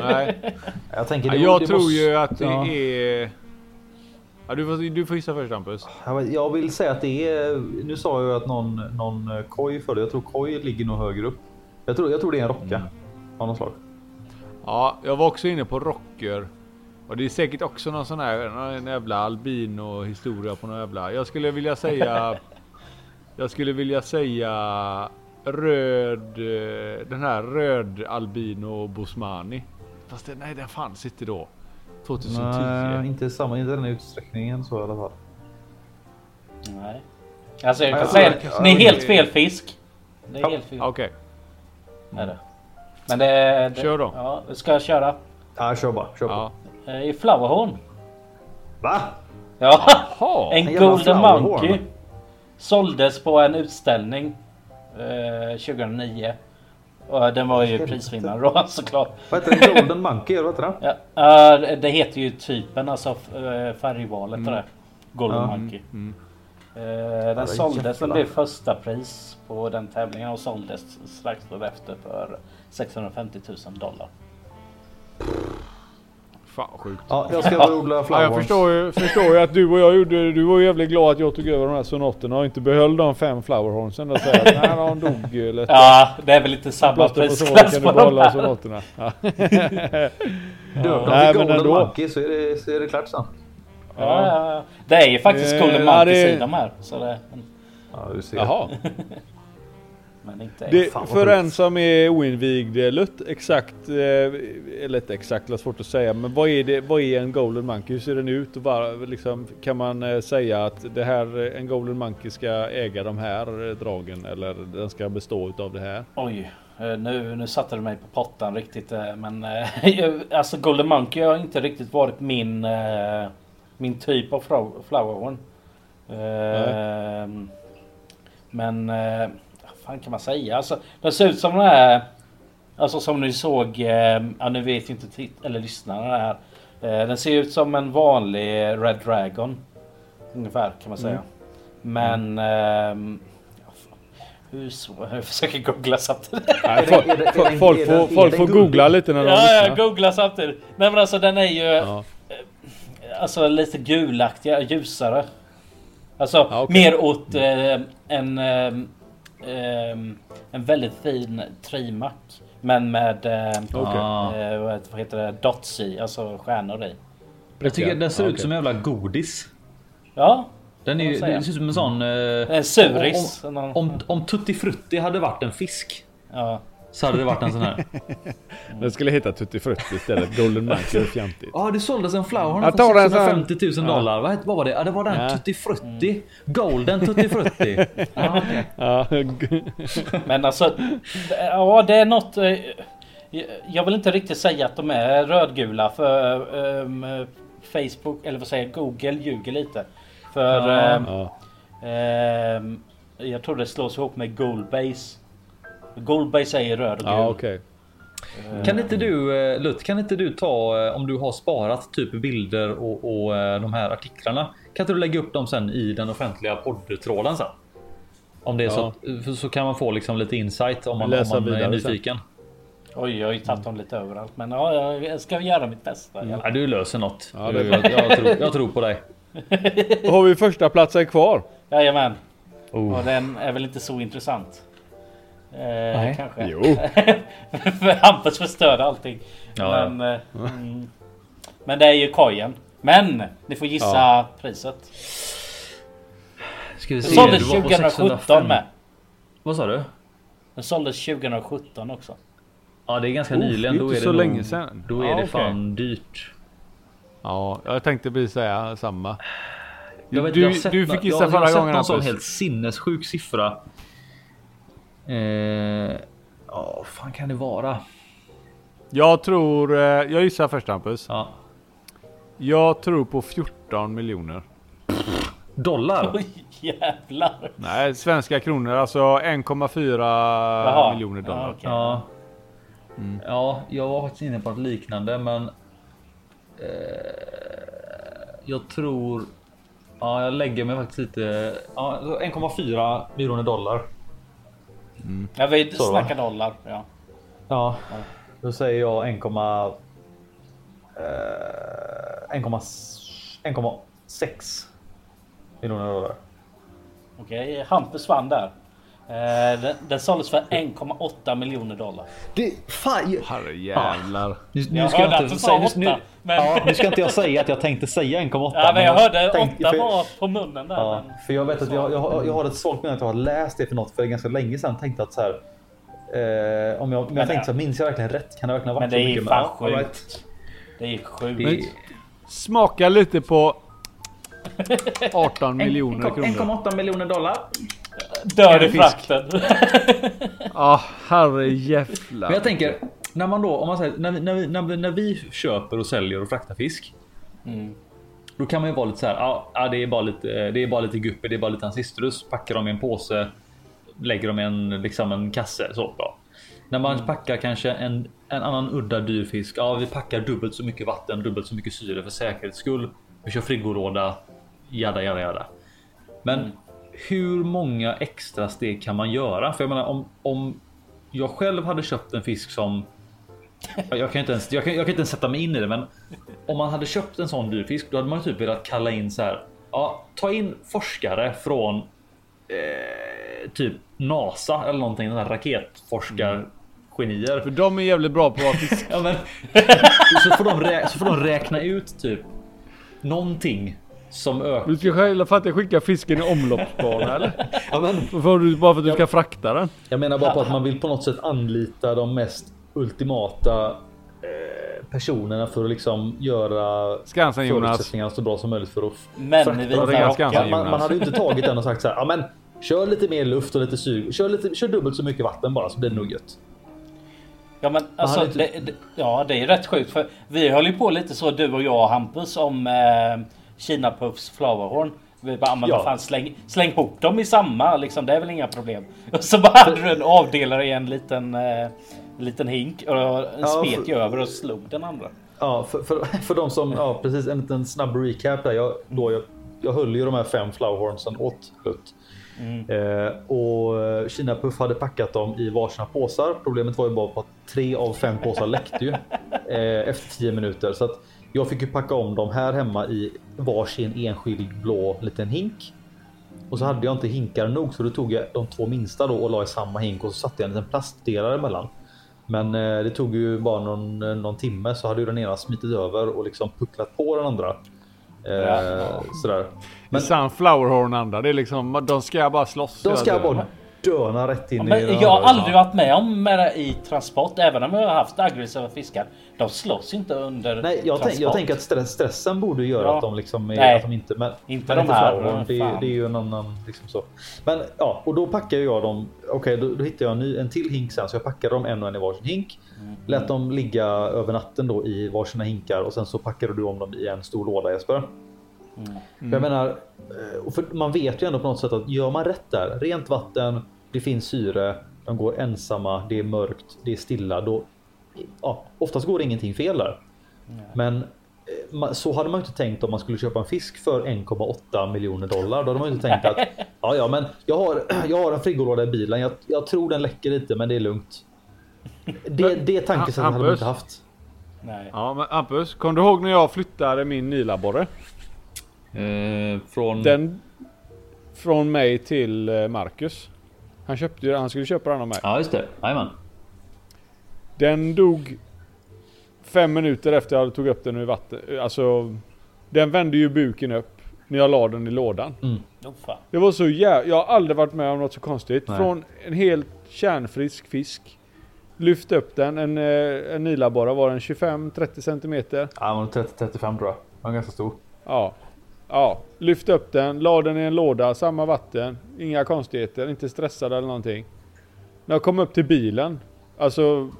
Nej. Jag tänker det- jag det tror måste- ju att det ja. är... Ja, du, får, du får gissa först Hampus. Jag vill säga att det är. Nu sa jag ju att någon, någon eh, koj för det. Jag tror koj ligger nog högre upp. Jag tror, jag tror det är en rocka Mm. av något slag. Ja, jag var också inne på rocker. Och det är säkert också någon sån här någon jävla albino historia på någon jävla... Jag skulle vilja säga... jag skulle vilja säga röd... eh, Den här röd albino Bosmani. Fast det, nej, den fanns inte då. 2010. Nej, inte i samma, inte den utsträckningen så i alla fall. Nej. Alltså jag kan Ja, säga ja, det. Ni är ja, helt det- fel fisk. Det är helt fel. Okej, Är det. Men det, det... Kör då. Ja, ska jag köra? Ja, kör bara. Kör ja. på. I Flowerhorn. Va? Ja. Ha, En en Golden. Monkey. Såldes på en utställning. Eh, 2009. Och den var ju prisvinnare då såklart. Vad heter den? Golden Monkey eller vad heter den? Ja, eh, det heter ju typen, alltså eh, färgvalet och det. Golden Ja. Monkey. Mm. Eh, är den såldes, den blev första pris på den tävlingen och såldes strax därefter för 650 000 dollar. Fan vad sjukt. Ja, jag ska väl odla Ja, jag flowers. förstår ju, förstår ju att du och jag gjorde, du var ju jävligt glad att jag tog över de här sonaterna och inte behöll de fem flowerhornsen och säga att nej, de dog ju lätt. Ja, det är väl inte samma på prisklass kan på du de här. sonaterna. Ja. Dem Nej, till men Golden ändå. Monkey så är det, så är det klart sen. Ja, ja. Det är ju faktiskt Eh, Golden ja, Monkeys i de här. Så det, Ja, du ser. Jaha. men inte Det, fan vad för en som är oinvigd Lutt, exakt, eh, eller inte exakt, det är svårt att säga, men vad är, det, vad är en Golden Monkey? Hur ser den ut? Och bara, liksom, kan man eh, säga att det här, eh, en Golden Monkey ska äga de här dragen eller den ska bestå utav det här? Oj, nu, nu satte du mig på pottan riktigt. Men alltså Golden Monkey har inte riktigt varit min, min typ av flow- flowerhorn. Eh, men fan kan man säga? Alltså, den ser ut som den här. Alltså som ni såg. Eh, ja, nu vet ju inte titt- eller lyssnarna det här. Eh, den ser ut som en vanlig Red Dragon. Ungefär kan man säga. Men ehm, ja, fan. hur svårt? Jag försöker googla samtidigt. Nej, det- folk, det- det- får, det- folk det googla lite när de Ja, jag lyssnar. googlar samtidigt. Nej men alltså den är ju Ja. alltså lite gulaktiga, ljusare. Alltså Ja, okej. mer åt eh, en, eh, eh, en väldigt fin trimac. Men med eh, Okej. Ah. eh, vad heter- det? Dots i, alltså stjärnor i. Jag tycker den ser Ja, ut som en jävla godis. Ja, Den är det ser ut som en sån... eh, en suris. Om, om, om Tutti Frutti hade varit en fisk ja. Så hade det varit en sån här. Den skulle heta Tutti Frutti istället. Golden är fjantigt. Ja, det såldes en flower Jag tar för en sån. 650 000 dollar. Vad, vad var det? Ja, det var den Ja. Tutti Frutti. Golden Tutti Frutti. Ja, okej. Ja, Men alltså, ja det är något. eh, Jag vill inte riktigt säga att de är rödgula för ehm, Facebook eller vad säger jag, Google ljuger lite. För Ja. ja. ehm, jag tror det slås ihop med Goldbase. Goldbase är röd och gul. ja okej. Kan inte du eh, Lutt, kan inte du ta eh, om du har sparat typ bilder och, och eh, de här artiklarna? Kan inte du lägga upp dem sen i den offentliga poddtråden sen? Om det är så, Ja. att- för så kan man få liksom lite insight om man, om man är vidare sen. nyfiken. Oj, jag har ju tagit dem lite överallt. Men ja, jag ska göra mitt bästa. Mm. Ja, du löser något. Ja, Du- bra. jag, tror, jag tror på dig. Då har vi första platsen kvar. Jajamän. Oh. Och den är väl inte så intressant. Eh, Nej. kanske. Jo. För Hampus förstörde allting. Ja, ja. men, eh, mm, men det är ju kojen. Men ni får gissa Ja. priset. Ska vi Den se, såldes det var på 2017 605. med. Vad sa du? Den såldes 2017 också. Ja, det är ganska Oh, nyligen. det är Då inte är det så nog, länge sedan. Då är Ja, det fan dyrt. Ja, jag tänkte precis säga samma. Jag vet, du, jag sett du fick gissa jag, jag förra har sett gången någon sån helt sinnessjuk siffra. Eh, Ja, vad fan kan det vara? Jag tror, eh, jag gissar först Hampus. Ja. Jag tror på 14 miljoner. Dollar? Oj, jävlar. Nej, svenska kronor. Alltså 1,4 Jaha. miljoner dollar. Ja, okej. Ja. Mm. Ja, jag var faktiskt inne på något liknande men... Eh, jag tror... Ja, jag lägger mig faktiskt lite... Ja, 1,4 miljoner dollar. Ja, vi Så, va? snackar dollar. Ja. Ja, då säger jag 1,... Eh, 1,6 1,6 miljoner dollar. Okej, Hampus vann där. Eh, den, den såldes för 1,8 miljoner dollar. Det, fan, jag, Herrejävlar. nu, nu Jag ska hörde jag att du inte sa säga... Nu, åtta, men- ja, nu ska inte jag säga att jag tänkte säga 1,8. Ja, men jag hörde tänkte- 8 för- var på munnen där. Ja, men... för jag vet att jag, jag, har- jag har ett svagt minne att jag har läst det för något för ganska länge sedan. Tänkte att så här. Eh, om jag, om jag tänkte så här, minns jag verkligen rätt? Kan det verkligen ha Men varit det så är ju mycket? fan Ja, all sjukt. right. Det är sjukt. Det- Smaka lite på 18 miljoner kronor. 1,8 miljoner dollar. Dör i fisk. frakten. Ja, Men herrejävlar. jag tänker, när man då, om man säger, när vi, när vi, när vi, när vi köper och säljer och fraktar fisk. Mm. Då kan man ju vara lite så här, ja, ja det är bara lite, det är bara lite guppy, det är bara lite ancistrus. Packar dem i en påse, lägger dem i en, liksom en kasse. Så bra. När man packar kanske en, en annan udda dyr fisk. Ja, vi packar dubbelt så mycket vatten, dubbelt så mycket syre för säkerhets skull. Vi kör frigolåda, jada jada jada. Men hur många extra steg kan man göra? För jag menar om, om jag själv hade köpt en fisk som Ja, jag kan inte ens, jag kan, jag kan inte ens sätta mig in i det, men om man hade köpt en sån dyr fisk, då hade man typ velat kalla in så här. Ja, ta in forskare från eh, typ NASA eller någonting, den här raketforskargenier. För de är jävligt bra på att fiska. Ja, men, så, får de så får de räkna ut typ någonting som ökar. Du ska själv för att jag skickar fisken i omloppsbana eller? Ja, men, För du, bara för att du ska frakta den? jag menar bara på att man vill på något sätt anlita de mest ultimata eh, personerna för att liksom göra Skansen Jonas. förutsättningarna så bra som möjligt för att Män i frakta. Skansen. Man, man hade ju inte tagit den och sagt så här. Ja, men kör lite mer luft och lite syre. Kör, lite, kör dubbelt så mycket vatten bara så blir det nog gött. Ja men alltså, inte- det, det, ja det är rätt sjukt för vi höll ju på lite så du och jag Hampus om eh, Kina Puffs flowerhorn. Vi bara, men Ja. fan släng, släng ihop dem i samma liksom, det är väl inga problem. Och så bara hade du en avdelare i en liten, eh, liten hink och en Ja, smet för- över och slog den andra. Ja, för, för, för de som, ja precis en liten snabb recap där. Jag, då jag, jag höll ju de här fem flowerhornsen åt Hutt. Eh, och eh, Kina Puff hade packat dem i varsina påsar. Problemet var ju bara på att tre av fem påsar läckte ju eh, efter 10 minuter. Så att jag fick ju packa om dem här hemma i varsin enskild blå liten hink. Och så hade jag inte hinkar nog så då tog jag de två minsta då och la i samma hink och så satte jag en liten plastdelare emellan. Men eh, det tog ju bara någon, eh, någon timme så hade ju den ena smitit över och liksom pucklat på den andra. Eh, Ja. Sådär. Men sen flowerhorn andra, det är liksom, de ska bara slåss. De ska bara döna rätt in Ja, i men den jag har aldrig varit med om med det i transport även om jag har haft aggressiva fiskar. De slåss inte under Nej, jag, tänk, jag tänker att stress, stressen borde göra Ja. att de liksom är, Nej. att de inte, men, Inte men de här, flowerhorn, det, fan. det är ju en annan liksom så. Men ja, och då packar jag dem. Okej, då, då hittade jag en, ny, en till hink sen så jag packade dem en och en i varsin hink. Mm. Lät dem ligga över natten då i varsina hinkar och sen så packade du om dem i en stor låda Jesper. För Jag menar, eh, man vet ju ändå på något sätt att gör man rätt där, rent vatten, det finns syre, de går ensamma, det är mörkt, det är stilla, då ja, oftast går det ingenting fel där. Men eh, så hade man ju inte tänkt om man skulle köpa en fisk för 1,8 miljoner dollar. Då hade man inte tänkt att ja, ja, men jag har, jag har en frigolåda i bilen. Jag, jag tror den läcker lite, men det är lugnt. Det, det tankesättet hade man inte haft. Nej. Ja men Hampus, kom du ihåg när jag flyttade min nilabborre? Eh, från... Den från mig till eh, Marcus. Han köpte ju han skulle köpa den av mig. Ja just det, jajamän. Den dog fem minuter efter jag tog upp den ur vatten. Alltså, den vände ju buken upp när jag la den i lådan. Oh, fan. Det var så jävla... Jag har aldrig varit med om något så konstigt. Nej. Från en helt kärnfrisk fisk. Lyft upp den. En, eh, en nilabborre var den 25-30 centimeter. Ja, men 30-35 tror jag. var ganska stor. Ja. Ja, lyft upp den, la den i en låda, samma vatten, inga konstigheter, inte stressad eller någonting. När jag kom upp till bilen, alltså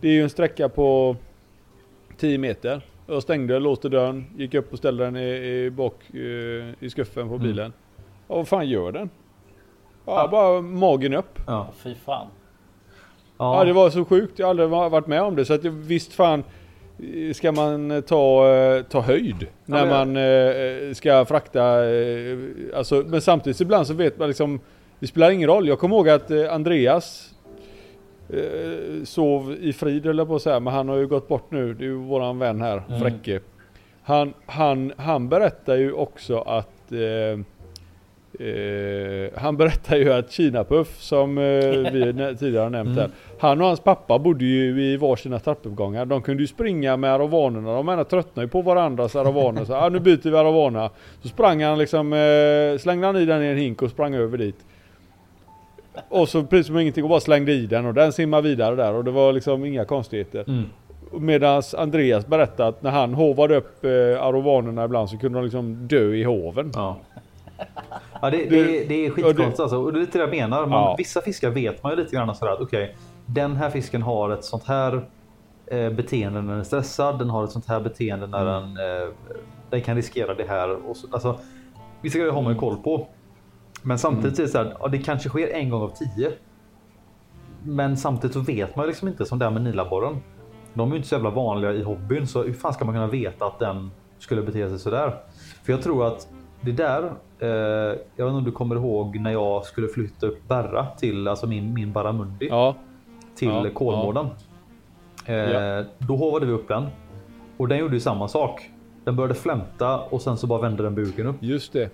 det är ju en sträcka på 10 meter. Jag stängde, låste dörren, gick upp och ställde den i, i bak eh, i skuffen på bilen. Ja, vad fan gör den? Ja, Ja. bara magen upp. Ja. Fy fan. Ja. det var så sjukt. Jag har aldrig va- varit med om det. Så att jag, visst fan ska man eh, ta, eh, ta höjd när men- man eh, ska frakta. Alltså, men samtidigt ibland så vet man liksom. Det spelar ingen roll. Jag kommer ihåg att Andreas sov i frid jag på att säga. Men han har ju gått bort nu. Det är ju våran vän här, Mm. Fräcke. Han, han, han berättar ju också att eh, Eh, han berättar ju att Kinapuff som eh, vi tidigare har nämnt här. Han och hans pappa bodde ju i varsina trappuppgångar. De kunde ju springa med aravanerna. De ena tröttnade ju på varandras aravaner. Så ah, nu byter vi aravana. Så sprang han liksom, eh, slängde han i den i en hink och sprang över dit. Och så precis som ingenting och bara slängde i den och den simmade vidare där och det var liksom inga konstigheter. Mm. Medan Andreas berättade att när han hovade upp eh, aravanerna ibland så kunde de liksom dö i hoven. Ja. Ja, det, Det- det, är skitkonstigt alltså. Och det är lite det jag menar. Man, Ja. Vissa fiskar vet man ju lite grann sådär att okej, den här fisken har ett sånt här eh, beteende när den är stressad. Den har ett sånt här beteende när den, eh, den kan riskera det här. Och så, alltså, vissa grejer har man ju koll på. Men samtidigt är det så här, ja, det kanske sker en gång av tio. Men samtidigt så vet man ju liksom inte som det här med nilabborren. De är ju inte så jävla vanliga i hobbyn så hur fan ska man kunna veta att den skulle bete sig sådär? För jag tror att det där, jag vet inte om du kommer ihåg när jag skulle flytta upp Berra till, alltså min, min Barramundi Ja, till Ja, Kolmården. Eh, Ja. Då hovade vi upp den. Och den gjorde ju samma sak. Den började flämta och sen så bara vände den buken upp. just det.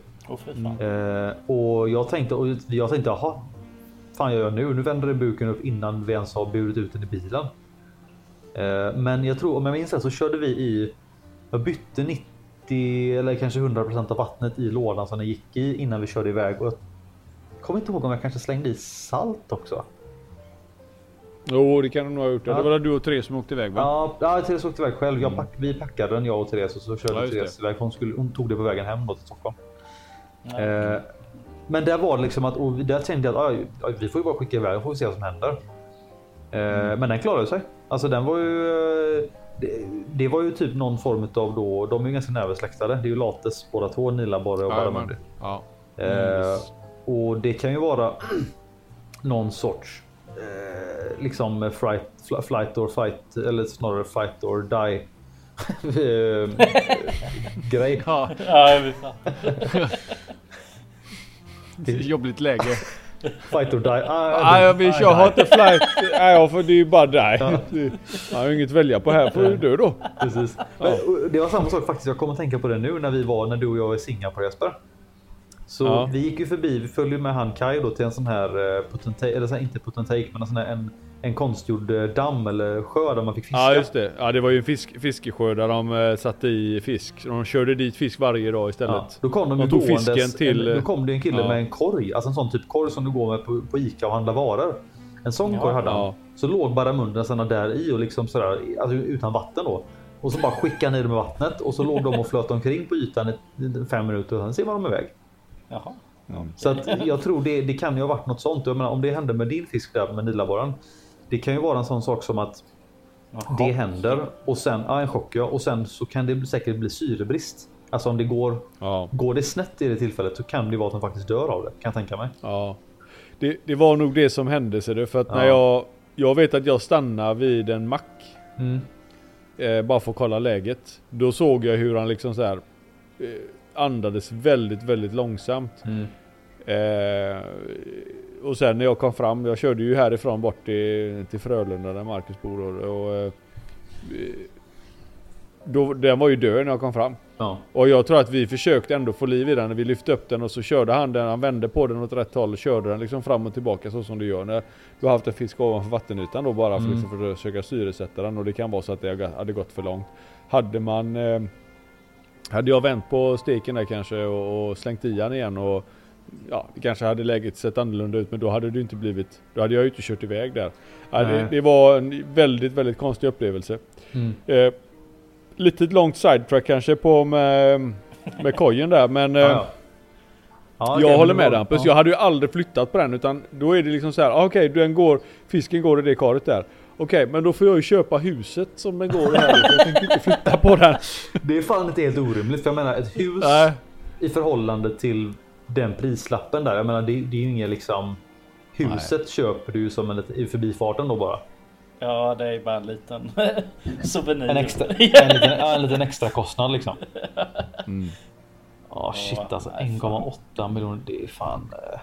Eh, och jag tänkte, och jag tänkte jaha. Fan gör jag nu? Nu vänder den buken upp innan vi ens har burit ut den i bilen. Eh, men jag tror, om jag minns rätt så körde vi i. Jag bytte 90 eller kanske 100% av vattnet i lådan som den gick i innan vi körde iväg. Och jag kommer inte ihåg om jag kanske slängde i salt också. Jo, det kan de nog ha gjort. Ja. Det var du och tre som åkte iväg va? Ja, ja Therese åkte iväg själv. Jag pack, vi packade den jag och Therese och så körde Ja, Therese iväg. Hon, skulle, hon tog det på vägen hem då till Stockholm. Ja. Eh, men där var det liksom att, och där tänkte jag att "Aj, aj, vi får ju bara skicka iväg och får vi se vad som händer. Eh, Men den klarade sig. Alltså den var ju eh, det, det var ju typ någon form av då, de är ju ganska nära släktade. Det är ju Lates båda två, Nilaborre och. Barramundi. Ja. Eh, och det kan ju vara någon sorts eh, liksom fright, fl- flight or fight eller snarare fight or die eh, grej. Ja, Ja, jag vet fan. jobbigt läge. Fight or die. Ah, Nej, vill köra Hot Flight. Nej, får, det är ju bara dig. Jag har ju inget att välja på här. Får du dö då. Precis. Men, det var samma sak faktiskt. Jag kommer att tänka på det nu när vi var när du och jag var i Singapore Jesper. Så Ja. vi gick ju förbi. Vi följde med han Kai då till en sån här eh, potentate, eller så här, inte potentate, men en sån här en, en konstgjord eh, damm eller sjö där man fick fiska. Ja, just det. Ja, det var ju en fisk, fiskesjö där de eh, satte i fisk. De körde dit fisk varje dag istället. Ja, då kom de, De tog gåendes, fisken till, en, då kom det en kille ja. med en korg, alltså en sån typ korg som du går med på, på Ica och handlar varor. En sån Ja. korg hade han. Ja. Så låg Barramunden såna där i och liksom sådär, alltså utan vatten då. Och så bara skickade han i dem med vattnet och så låg de och flöt omkring på ytan i i fem minuter och sen ser man dem iväg. Jaha. Så att jag tror det, det kan ju ha varit något sånt. Jag menar, om det hände med din fisk där med nilaborren. Det kan ju vara en sån sak som att Jaha. det händer och sen, ja en chock ja, och sen så kan det säkert bli syrebrist. Alltså om det går, Ja, går det snett i det tillfället så kan det vara att de faktiskt dör av det. Kan jag tänka mig. ja. Det, det var nog det som hände ser du. För att när Ja. jag... Jag vet att jag stannade vid en mack. Mm. Eh, bara för att kolla läget. Då såg jag hur han liksom så här eh, andades väldigt, väldigt långsamt. Mm. Eh, och sen när jag kom fram, jag körde ju härifrån bort till, till Frölunda där Marcus bor och, och eh, då, den var ju död när jag kom fram. Ja. Och jag tror att vi försökte ändå få liv i den när vi lyfte upp den och så körde han den, han vände på den åt rätt håll och körde den liksom fram och tillbaka så som du gör när du har haft en fisk ovanför vattenytan då bara för, Mm. liksom för att försöka syresätta den och det kan vara så att det hade gått för långt. Hade man eh, hade jag vänt på steken där kanske och, och slängt i den igen och ja, det kanske hade läget sett annorlunda ut men då hade det inte blivit, då hade jag ju inte kört iväg där. Ja, det, det var en väldigt, väldigt konstig upplevelse. Mm. Eh, lite långt sidetrack kanske på med, med kojen där men eh, ja. Ja, jag håller med dig Hampus. ja. Jag hade ju aldrig flyttat på den utan då är det liksom så här. ah, Okej, den går, fisken går i det karet där. Okej, men då får jag ju köpa huset som den går i här. för jag tänker inte flytta på den. Det är fan inte helt orimligt för jag menar ett hus Nej. i förhållande till den prislappen där. Jag menar det, det är ju inget liksom. Huset köper du ju som en i förbifarten då bara. Ja, det är bara en liten souvenir. En extra, en liten, ja, en liten extra kostnad liksom. Mm. Ja shit alltså nej, fan. 1,8 miljoner. Det är fan. eh,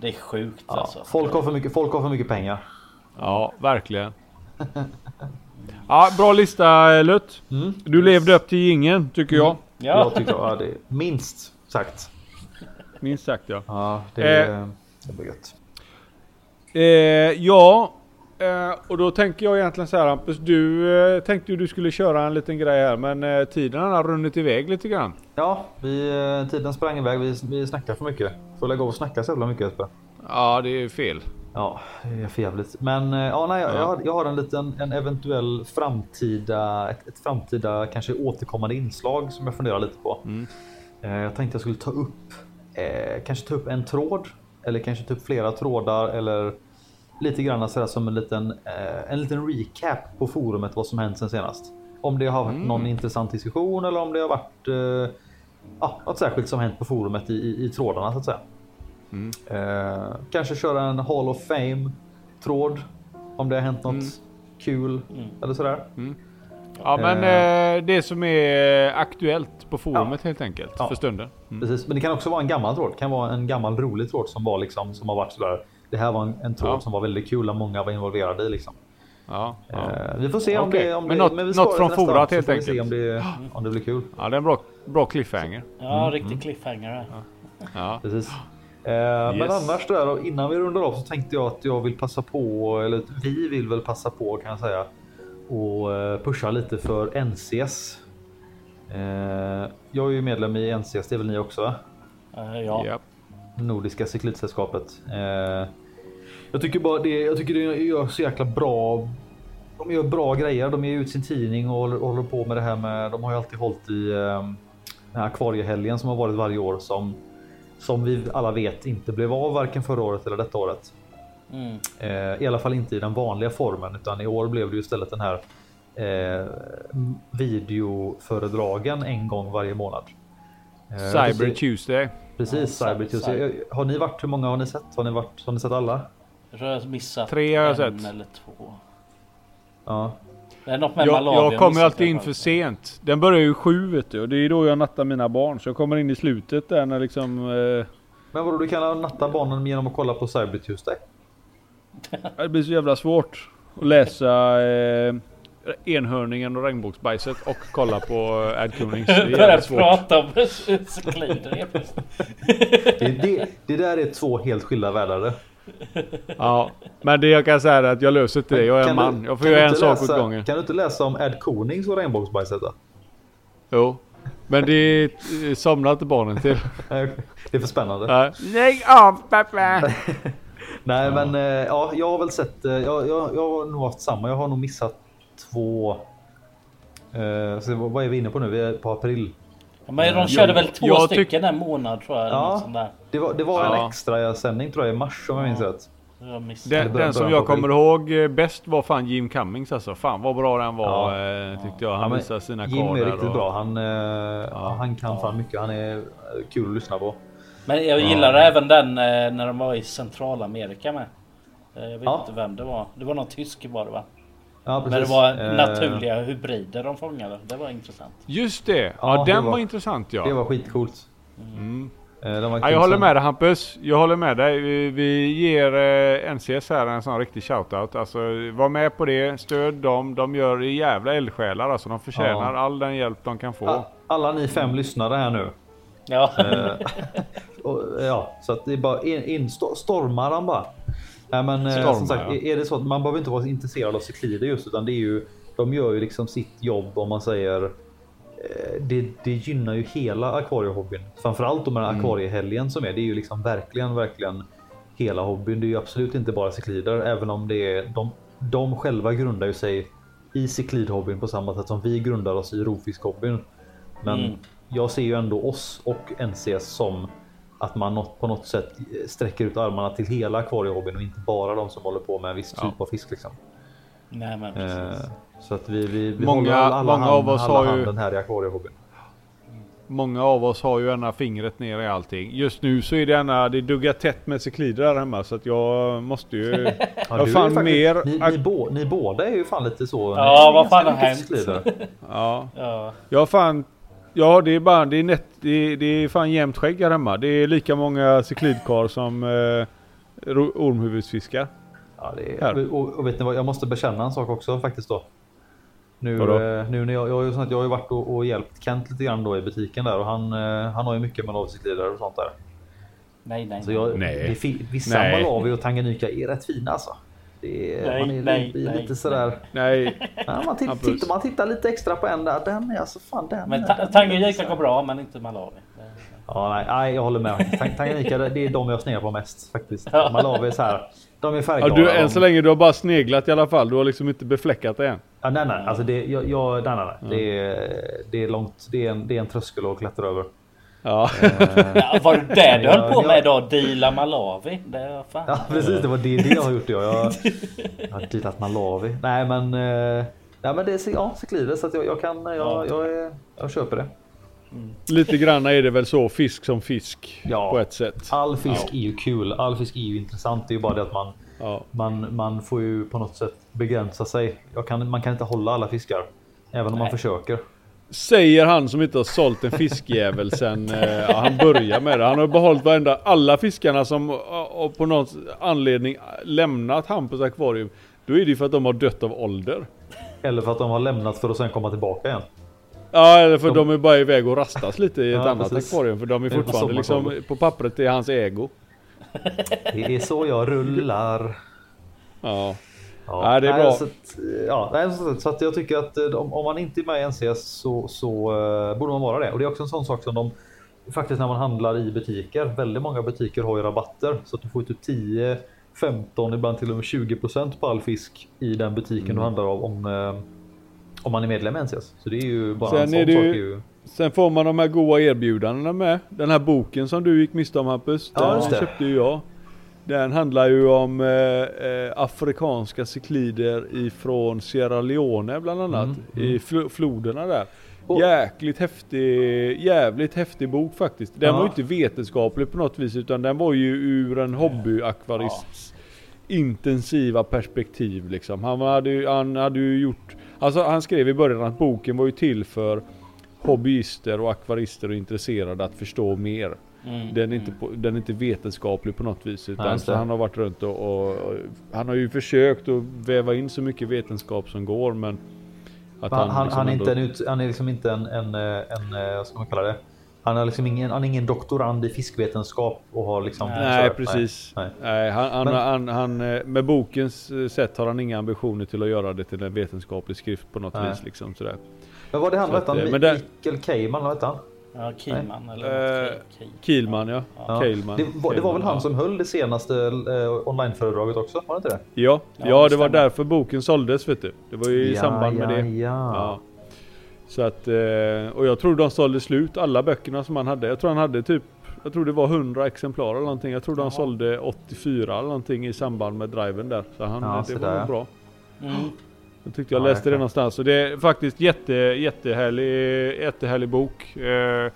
Det är sjukt Ja, alltså. folk har för mycket. Folk har för mycket pengar. Ja, verkligen. Ja, bra lista eh, Lutt. Mm. Du levde upp till ingen tycker jag. Ja, Jag tycker ja, det är minst sagt. Minst sagt ja. Ja, det, Eh. det blir gött. Eh, ja, eh, och då tänker jag egentligen så här Hampus. Du eh, tänkte ju du skulle köra en liten grej här men eh, tiden har runnit iväg lite grann. Ja, vi, eh, tiden sprang iväg. Vi, vi snackar för mycket. Får lägga av och snacka så jävla mycket Jesper. Ja, det är fel. Ja, det är för jävligt. Men eh, ja, nej, jag, jag, har, jag har en liten en eventuell framtida, ett, ett framtida kanske återkommande inslag som jag funderar lite på. Eh, jag tänkte jag skulle ta upp, eh, kanske ta upp en tråd eller kanske ta upp flera trådar eller lite grann sådär som en liten, eh, en liten recap på forumet vad som hänt sen senast. Om det har varit någon intressant diskussion eller om det har varit eh, ja, något särskilt som hänt på forumet i, i, i trådarna så att säga. Eh, kanske köra en Hall of Fame tråd. Om det har hänt något kul eller sådär. Ja, men eh, det som är aktuellt på forumet helt enkelt Ja. för stunden. Mm. Precis. Men det kan också vara en gammal tråd. Det kan vara en gammal rolig tråd som var liksom som har varit sådär. Det här var en, en tråd Ja. som var väldigt kul och många var involverade i liksom. Ja, ja. Eh, vi får se om det om men det, något- vi något sparar från forat helt vi se enkelt. Om det, om det blir kul. ja, det är en bra, bra cliffhanger. ja riktig cliffhanger här. Ja. Precis. Eh, Men Yes. annars där då, innan vi rundar av så tänkte jag att jag vill passa på, eller vi vill väl passa på kan jag säga, och eh, pusha lite för NCS. Eh, Jag är ju medlem i NCS, det är väl ni också? va? Eh, ja. Ja. Nordiska cyklidsällskapet. Eh, Jag tycker bara det, jag tycker det gör så jäkla bra. De gör bra grejer. De ger ut sin tidning och håller, på med det här med. De har ju alltid hållit i eh, den här akvariehelgen som har varit varje år som som vi alla vet inte blev av varken förra året eller detta året. Mm. I alla fall inte i den vanliga formen utan i år blev det ju istället den här eh, videoföredragen en gång varje månad. Eh, Cyber precis- Tuesday. Precis, Ja, Cyber Tuesday. Cyber. Har ni varit? Hur många har ni sett? Har ni varit? Har ni sett alla? Jag tror jag har missat Tre har jag en sett. eller två. Ja, Det är något med Jag, Malawi jag kommer alltid in för sent. Den börjar ju sju vet du och det är då jag nattar mina barn. Så jag kommer in i slutet där när liksom... Eh, men vadå, du kan natta barnen genom att kolla på Cyber Tuesday? det blir så jävla svårt att läsa eh, enhörningen och regnbågsbajset och kolla på eh, Ad Kunings. Det är jävla svårt. prata om plötsligt. Det, det, där är två helt skilda världar. Ja, men det jag kan säga är att jag löser inte det. Jag är en du- man. Jag får göra en inte sak åt läsa- gången. Kan du inte läsa om Ed Konings och regnbågsbajset då? Jo. Men det eh, somnar inte barnen till. Det är för spännande. Nej. Lägg av pappa! Nej men eh, ja, jag har väl sett, eh, jag, jag, jag har nog haft samma. Jag har nog missat två. Eh, så vad är vi inne på nu? Vi är på april. Ja, Men de körde väl två jag tyck- stycken en månad tror jag. Ja. Det var, det var en Ja. extra sändning tror jag i mars om jag minns rätt. Den, den som jag kommer ihåg eh, bäst var fan Jim Cummings alltså. Fan vad bra den var eh, tyckte jag. Han Ja, visade sina Jim är riktigt och- bra. Han, eh, han kan fan mycket. Han är eh, kul att lyssna på. Men jag gillar även den eh, när de var i Centralamerika med. Eh, Jag vet Ja. inte vem det var. Det var någon tysk var det va? Ja, Men det var Eh, naturliga hybrider de fångade. Det var intressant. Just det! Ja, Ja, det den var, var- intressant ja. Det var skitcoolt. Mm. Var Ja, jag håller med dig Hampus. Jag håller med dig. Vi, vi ger eh, NCS här en sån riktig shoutout. Alltså var med på det. Stöd dem. De gör jävla eldsjälar. Alltså de förtjänar Ja. all den hjälp de kan få. Alla ni fem lyssnare här nu. Ja. Och, ja, så att det är bara in, in sto- stormar han bara. Nej, men eh, Stormar, som sagt, ja. är- det så att man behöver inte vara intresserad av cyklider just utan det är ju de gör ju liksom sitt jobb om man säger. eh, Det, det gynnar ju hela akvariehobbyn. Framförallt de här Mm. akvariehelgen som är. Det är ju liksom verkligen, verkligen hela hobbyn. Det är ju absolut inte bara cyklider, även om det är de, de själva grundar ju sig i cyklidhobbyn på samma sätt som vi grundar oss i rovfiskhobbyn. Men Mm. jag ser ju ändå oss och NCS som att man något, på något sätt sträcker ut armarna till hela akvariehobbyn och inte bara de som håller på med en viss typ av fisk. Liksom. Nej men Eh, precis. så att vi, vi, vi Många- håller alla många hand, av oss alla har ju- handen här i akvariehobbyn. Många av oss har ju ena fingret ner i allting. Just nu så är det ena, det duggar tätt med cyklider där hemma så att jag måste ju... Ja, jag fan faktiskt- mer... Ni, ni, bå, ni båda är ju fan lite så. Ja, vad fan har hänt? Ja. Ja. Jag har fan... Ja det är bara, det är nätt, det är, det är fan jämnt skägg här hemma. Det är lika många cyklidkar som eh, ormhuvudsfiskar. Ja, det är, och, och vet ni vad, jag måste bekänna en sak också faktiskt då. Nu, eh, nu när jag, jag, har ju jag har ju varit och, och hjälpt Kent lite grann då i butiken där och han, eh, han har ju mycket Malawi-cyklidare och sånt där. Nej nej. Så jag, Nej. Det, vissa Nej. Malawi och Tanganyika är rätt fina alltså. Det är, Nej, man är, nej, blir nej, lite sådär. Nej, Ja, man, titt, tittar, man tittar lite extra på en där. Den är alltså fan den. Men ta- Tanganyika lite går bra men inte Malawi. Ja, nej, nej, jag håller med. Tang- Tanganyika, det det är de jag snear på mest faktiskt. Ja. Malawi är så här. De är ja, färgglada. du, de- än så länge du har bara sneglat i alla fall. Du har liksom inte befläckat det än. Ja, nej, nej, alltså det, jag, jag, nej, nej, nej. Det, är, det är långt. Det är, en, det är en tröskel att klättra över. Ja. Ja, var det det du höll på Ja, med då? Deala Malawi? Det är fan. Ja, precis. Det var det, det jag har gjort. Ja. Jag, jag har dealat Malawi. Nej, men, eh, nej, men det är ja, cyklider så att jag, jag kan. Jag, jag, är, jag köper det. Lite grann är det väl så, fisk som fisk. Ja. På ett sätt. All fisk är ju kul. All fisk är ju intressant. Det är ju bara det att man, Ja. man, man får ju på något sätt begränsa sig. Jag kan, man kan inte hålla alla fiskar. Även om man försöker. Säger han som inte har sålt en fiskjävel sen eh, han började med det. Han har behållit varenda, alla fiskarna som eh, på någon anledning lämnat Hampus akvarium. Då är det ju för att de har dött av ålder. Eller för att de har lämnat för att sen komma tillbaka igen. Ja eller för De- de, är bara iväg och rastas lite i ett Ja, annat precis. akvarium. För de är fortfarande liksom på pappret är hans ägo. Det är så jag rullar. Ja. Ja, det är bra. Så att, ja, nej, så, så att jag tycker att eh, om, om man inte är med i NCS så, så eh, borde man vara det. Och det är också en sån sak som de faktiskt när man handlar i butiker. Väldigt många butiker har ju rabatter så att du får typ 10, 15, ibland till och med 20 på all fisk i den butiken Mm. du handlar av om, eh, om man är medlem i NCS. Så det är ju bara Sen en sån är det sak. ju- ju Sen får man de här goa erbjudandena med. Den här boken som du gick miste om Hampus. Ja, Den köpte ju jag. Den handlar ju om eh, eh, afrikanska cyklider ifrån Sierra Leone bland annat. Mm, I fl- floderna där. Och- Jäkligt häftig, jävligt häftig bok faktiskt. Den Ja. var ju inte vetenskaplig på något vis utan den var ju ur en hobbyakvarists intensiva perspektiv liksom. Han hade, ju, han hade ju gjort, alltså han skrev i början att boken var ju till för hobbyister och akvarister och intresserade att förstå mer. Mm. Den är, inte på, den är inte vetenskaplig på något vis. Utan Nej, han har varit runt och, och, och han har ju försökt att väva in så mycket vetenskap som går men att han, han, liksom han, är ändå- inte en, han är liksom inte en, en, eh, en, eh, vad ska man kalla det? Han är liksom ingen, han är ingen doktorand i fiskvetenskap och har liksom... Nej så- precis. Nej. Nej. han, han, Men- han, han, eh, med bokens sätt har han inga ambitioner till att göra det till en vetenskaplig skrift på något Nej. vis. Liksom, sådär. Men vad det han hette Mikael Keiman, vad hette han? Ja, Kielman eller Eh, Kielman ja. Ja. Keilman. Det, var, det var väl han som höll det senaste eh, onlineföredraget också? Var det inte det? Ja, Ja, ja, det det var därför boken såldes vet du. Det var ju i samband med ja, det. Ja. Ja. Så att, eh, och jag tror de sålde slut alla böckerna som han hade. Jag tror han hade typ, jag tror det var 100 exemplar eller någonting. Jag tror de Jaha. sålde 84 eller någonting i samband med driven där. Så han, Ja, det så var där, ja. bra. Mm. Jag tyckte jag Ja, läste det någonstans. Så det är faktiskt jätte, jättehärlig, jättehärlig bok. Eh,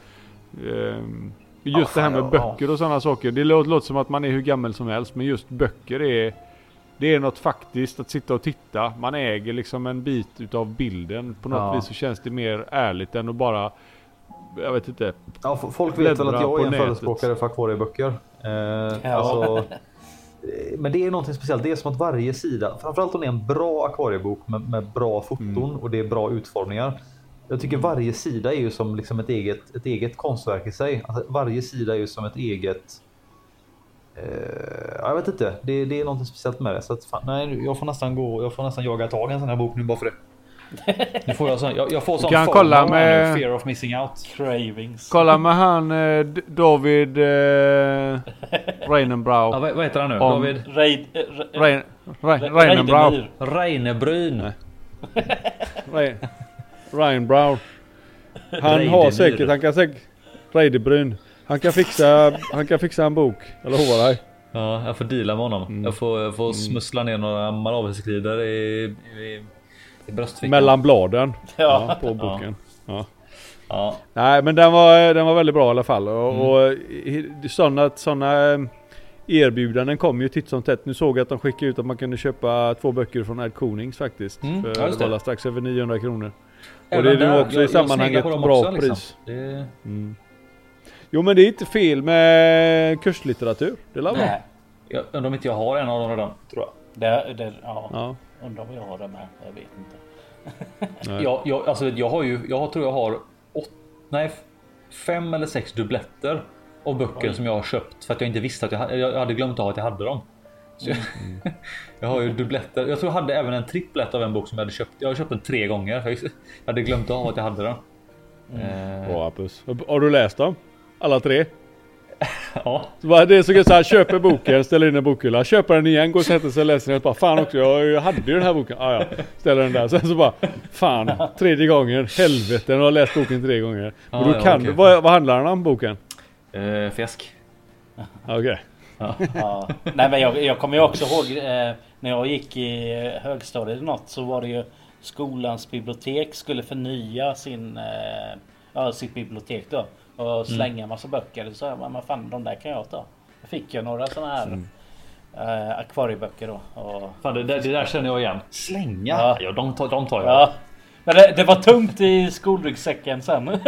ehm, just Ja, det här med ja, böcker och sådana saker. Det låter, låter som att man är hur gammal som helst. Men just böcker är det är något faktiskt att sitta och titta. Man äger liksom en bit utav bilden. På något Ja. vis så känns det mer ärligt än att bara jag vet inte. Ja, folk vet väl att jag är en nätet. förespråkare för akvarieböcker. Eh, Ja. alltså, eh, men det är någonting speciellt. Det är som att varje sida, framförallt om det är en bra akvariebok med, med bra foton Mm. och det är bra utformningar. Jag tycker varje sida är ju som liksom ett eget, ett eget konstverk i sig. Alltså, varje sida är ju som ett eget Eh, jag vet inte, det, det är något speciellt med det. Så att, fan, nej, jag får nästan gå, jag får nästan jaga tag i en sån här bok nu bara för det. Nu får jag, sån, jag, jag får sån kan kolla med- nu, fear of missing out. Cravings. Kolla med han eh, David eh, Reinenbrau. Ja, vad, vad heter han nu? Om- David Raid, eh, Rein, Rein, Re- Reinenbrau. Reidemyr. Reinebryn. Brown. Han har säkert, han kan säkert... Reidebryn. Han kan fixa, han kan fixa en bok. Jag lovar dig. Ja, jag får deala med honom. Mm. Jag får, jag får smussla ner några marabelskrider i, i, i bröstfickan. Mellan bladen. Ja. Ja, på boken. Ja. Ja, Nej men den var, den var väldigt bra i alla fall. Och, Mm. och sådana, sådana erbjudanden kom ju titt som tätt. Nu såg jag att de skickade ut att man kunde köpa två böcker från Ed Konings faktiskt. Mm, För ja, det var strax över 900 kronor. Och Även det är nog också jag- i sammanhanget dem bra också, liksom. pris. Det, Mm. Jo men det är inte fel med kurslitteratur. Det är väl bra? Nej. jag undrar om inte jag har en av dem redan. Tror jag. Det, det, ja. Ja. Undrar vad jag har det med. Jag vet inte. Jag, jag, alltså, jag har ju, jag tror jag har åt, nej, fem eller sex dubbletter av böcker Oj. som jag har köpt för att jag inte visste att jag, jag hade glömt av att jag hade dem. Jag, jag har ju dubbletter. Jag tror jag hade även en triplett av en bok som jag hade köpt. Jag har köpt den tre gånger. Jag hade glömt av att jag hade den. Eh, Bra Hampus. Har du läst dem? Alla tre? Ja, Så det är så gött såhär, köper boken, ställer in den i bokhyllan, köper den igen, går och sätter sig och läser den. Bara, fan också, jag, hade ju den här boken. Ah, ja, ställer den där. Sen så bara, fan, tredje gången, helvete, jag har läst boken tre gånger. Ja, Och då ja, kan du, vad, vad handlar den om boken? eh, fisk. Okej. Ja. Nej men jag, jag kommer ju också ihåg eh, när jag gick i högstadiet eller något så var det ju skolans bibliotek skulle förnya sin, eh, ja, sitt bibliotek då. Och slänga en massa böcker. Så jag, men fan de där kan jag ta. Då fick jag några sådana här eh, akvarieböcker då. Och, Fan, det, där- det där känner jag igen. Slänga? Ja. Ja, de, tar, de tar jag. ja. Men det, det var tungt i skolryggsäcken sen.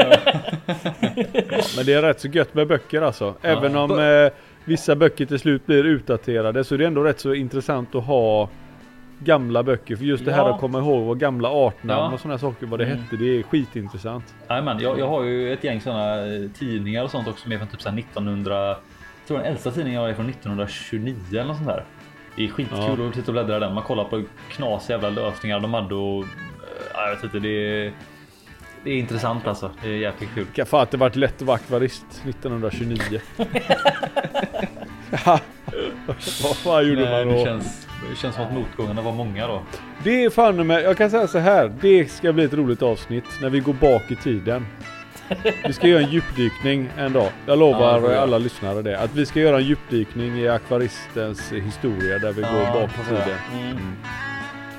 Men det är rätt så gött med böcker alltså. Även om eh, vissa böcker till slut blir utdaterade så är det ändå rätt så intressant att ha gamla böcker. För just det här Ja. att komma ihåg vad gamla artnamn Ja. och sådana saker, vad det Mm. hette, det är skitintressant. Jajamän, jag, jag har ju ett gäng sådana tidningar och sånt också som är från typ så här 1900. Jag tror den äldsta tidningen jag har är från 1929 eller något sånt där. Det är skitkul Ja. att sitta och bläddra den. Man kollar på knasiga jävla lösningar de hade och... eh, Ja, jag vet inte, det är... Det är intressant alltså. Det är jäkligt kul. Kan fan att det varit lätt att vara akvarist 1929. Ja. Vad fan gjorde Nej, man då? känns, det känns som att motgångarna var många då. Det är fan med, jag kan säga så här. Det ska bli ett roligt avsnitt när vi går bak i tiden. Vi ska göra en djupdykning en dag. Jag Ja, det lovar göra. alla lyssnare det. Att vi ska göra en djupdykning i akvaristens historia där vi Ja, går bak i tiden. Mm.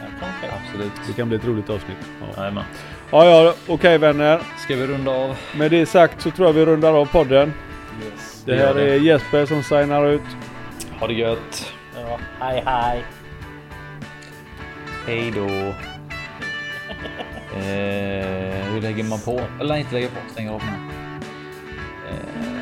Ja, kanske. Absolut. Det kan bli ett roligt avsnitt. Ja, Jajamän. ja, ja okej vänner. Ska vi runda av? Med det sagt så tror jag vi rundar av podden. Yes. Det gör här det. är Jesper som signar ut. Ha det gött bra. Hej, hej. Hej då. eh, hur lägger man på? Eller inte lägger på, stänger av. Eh,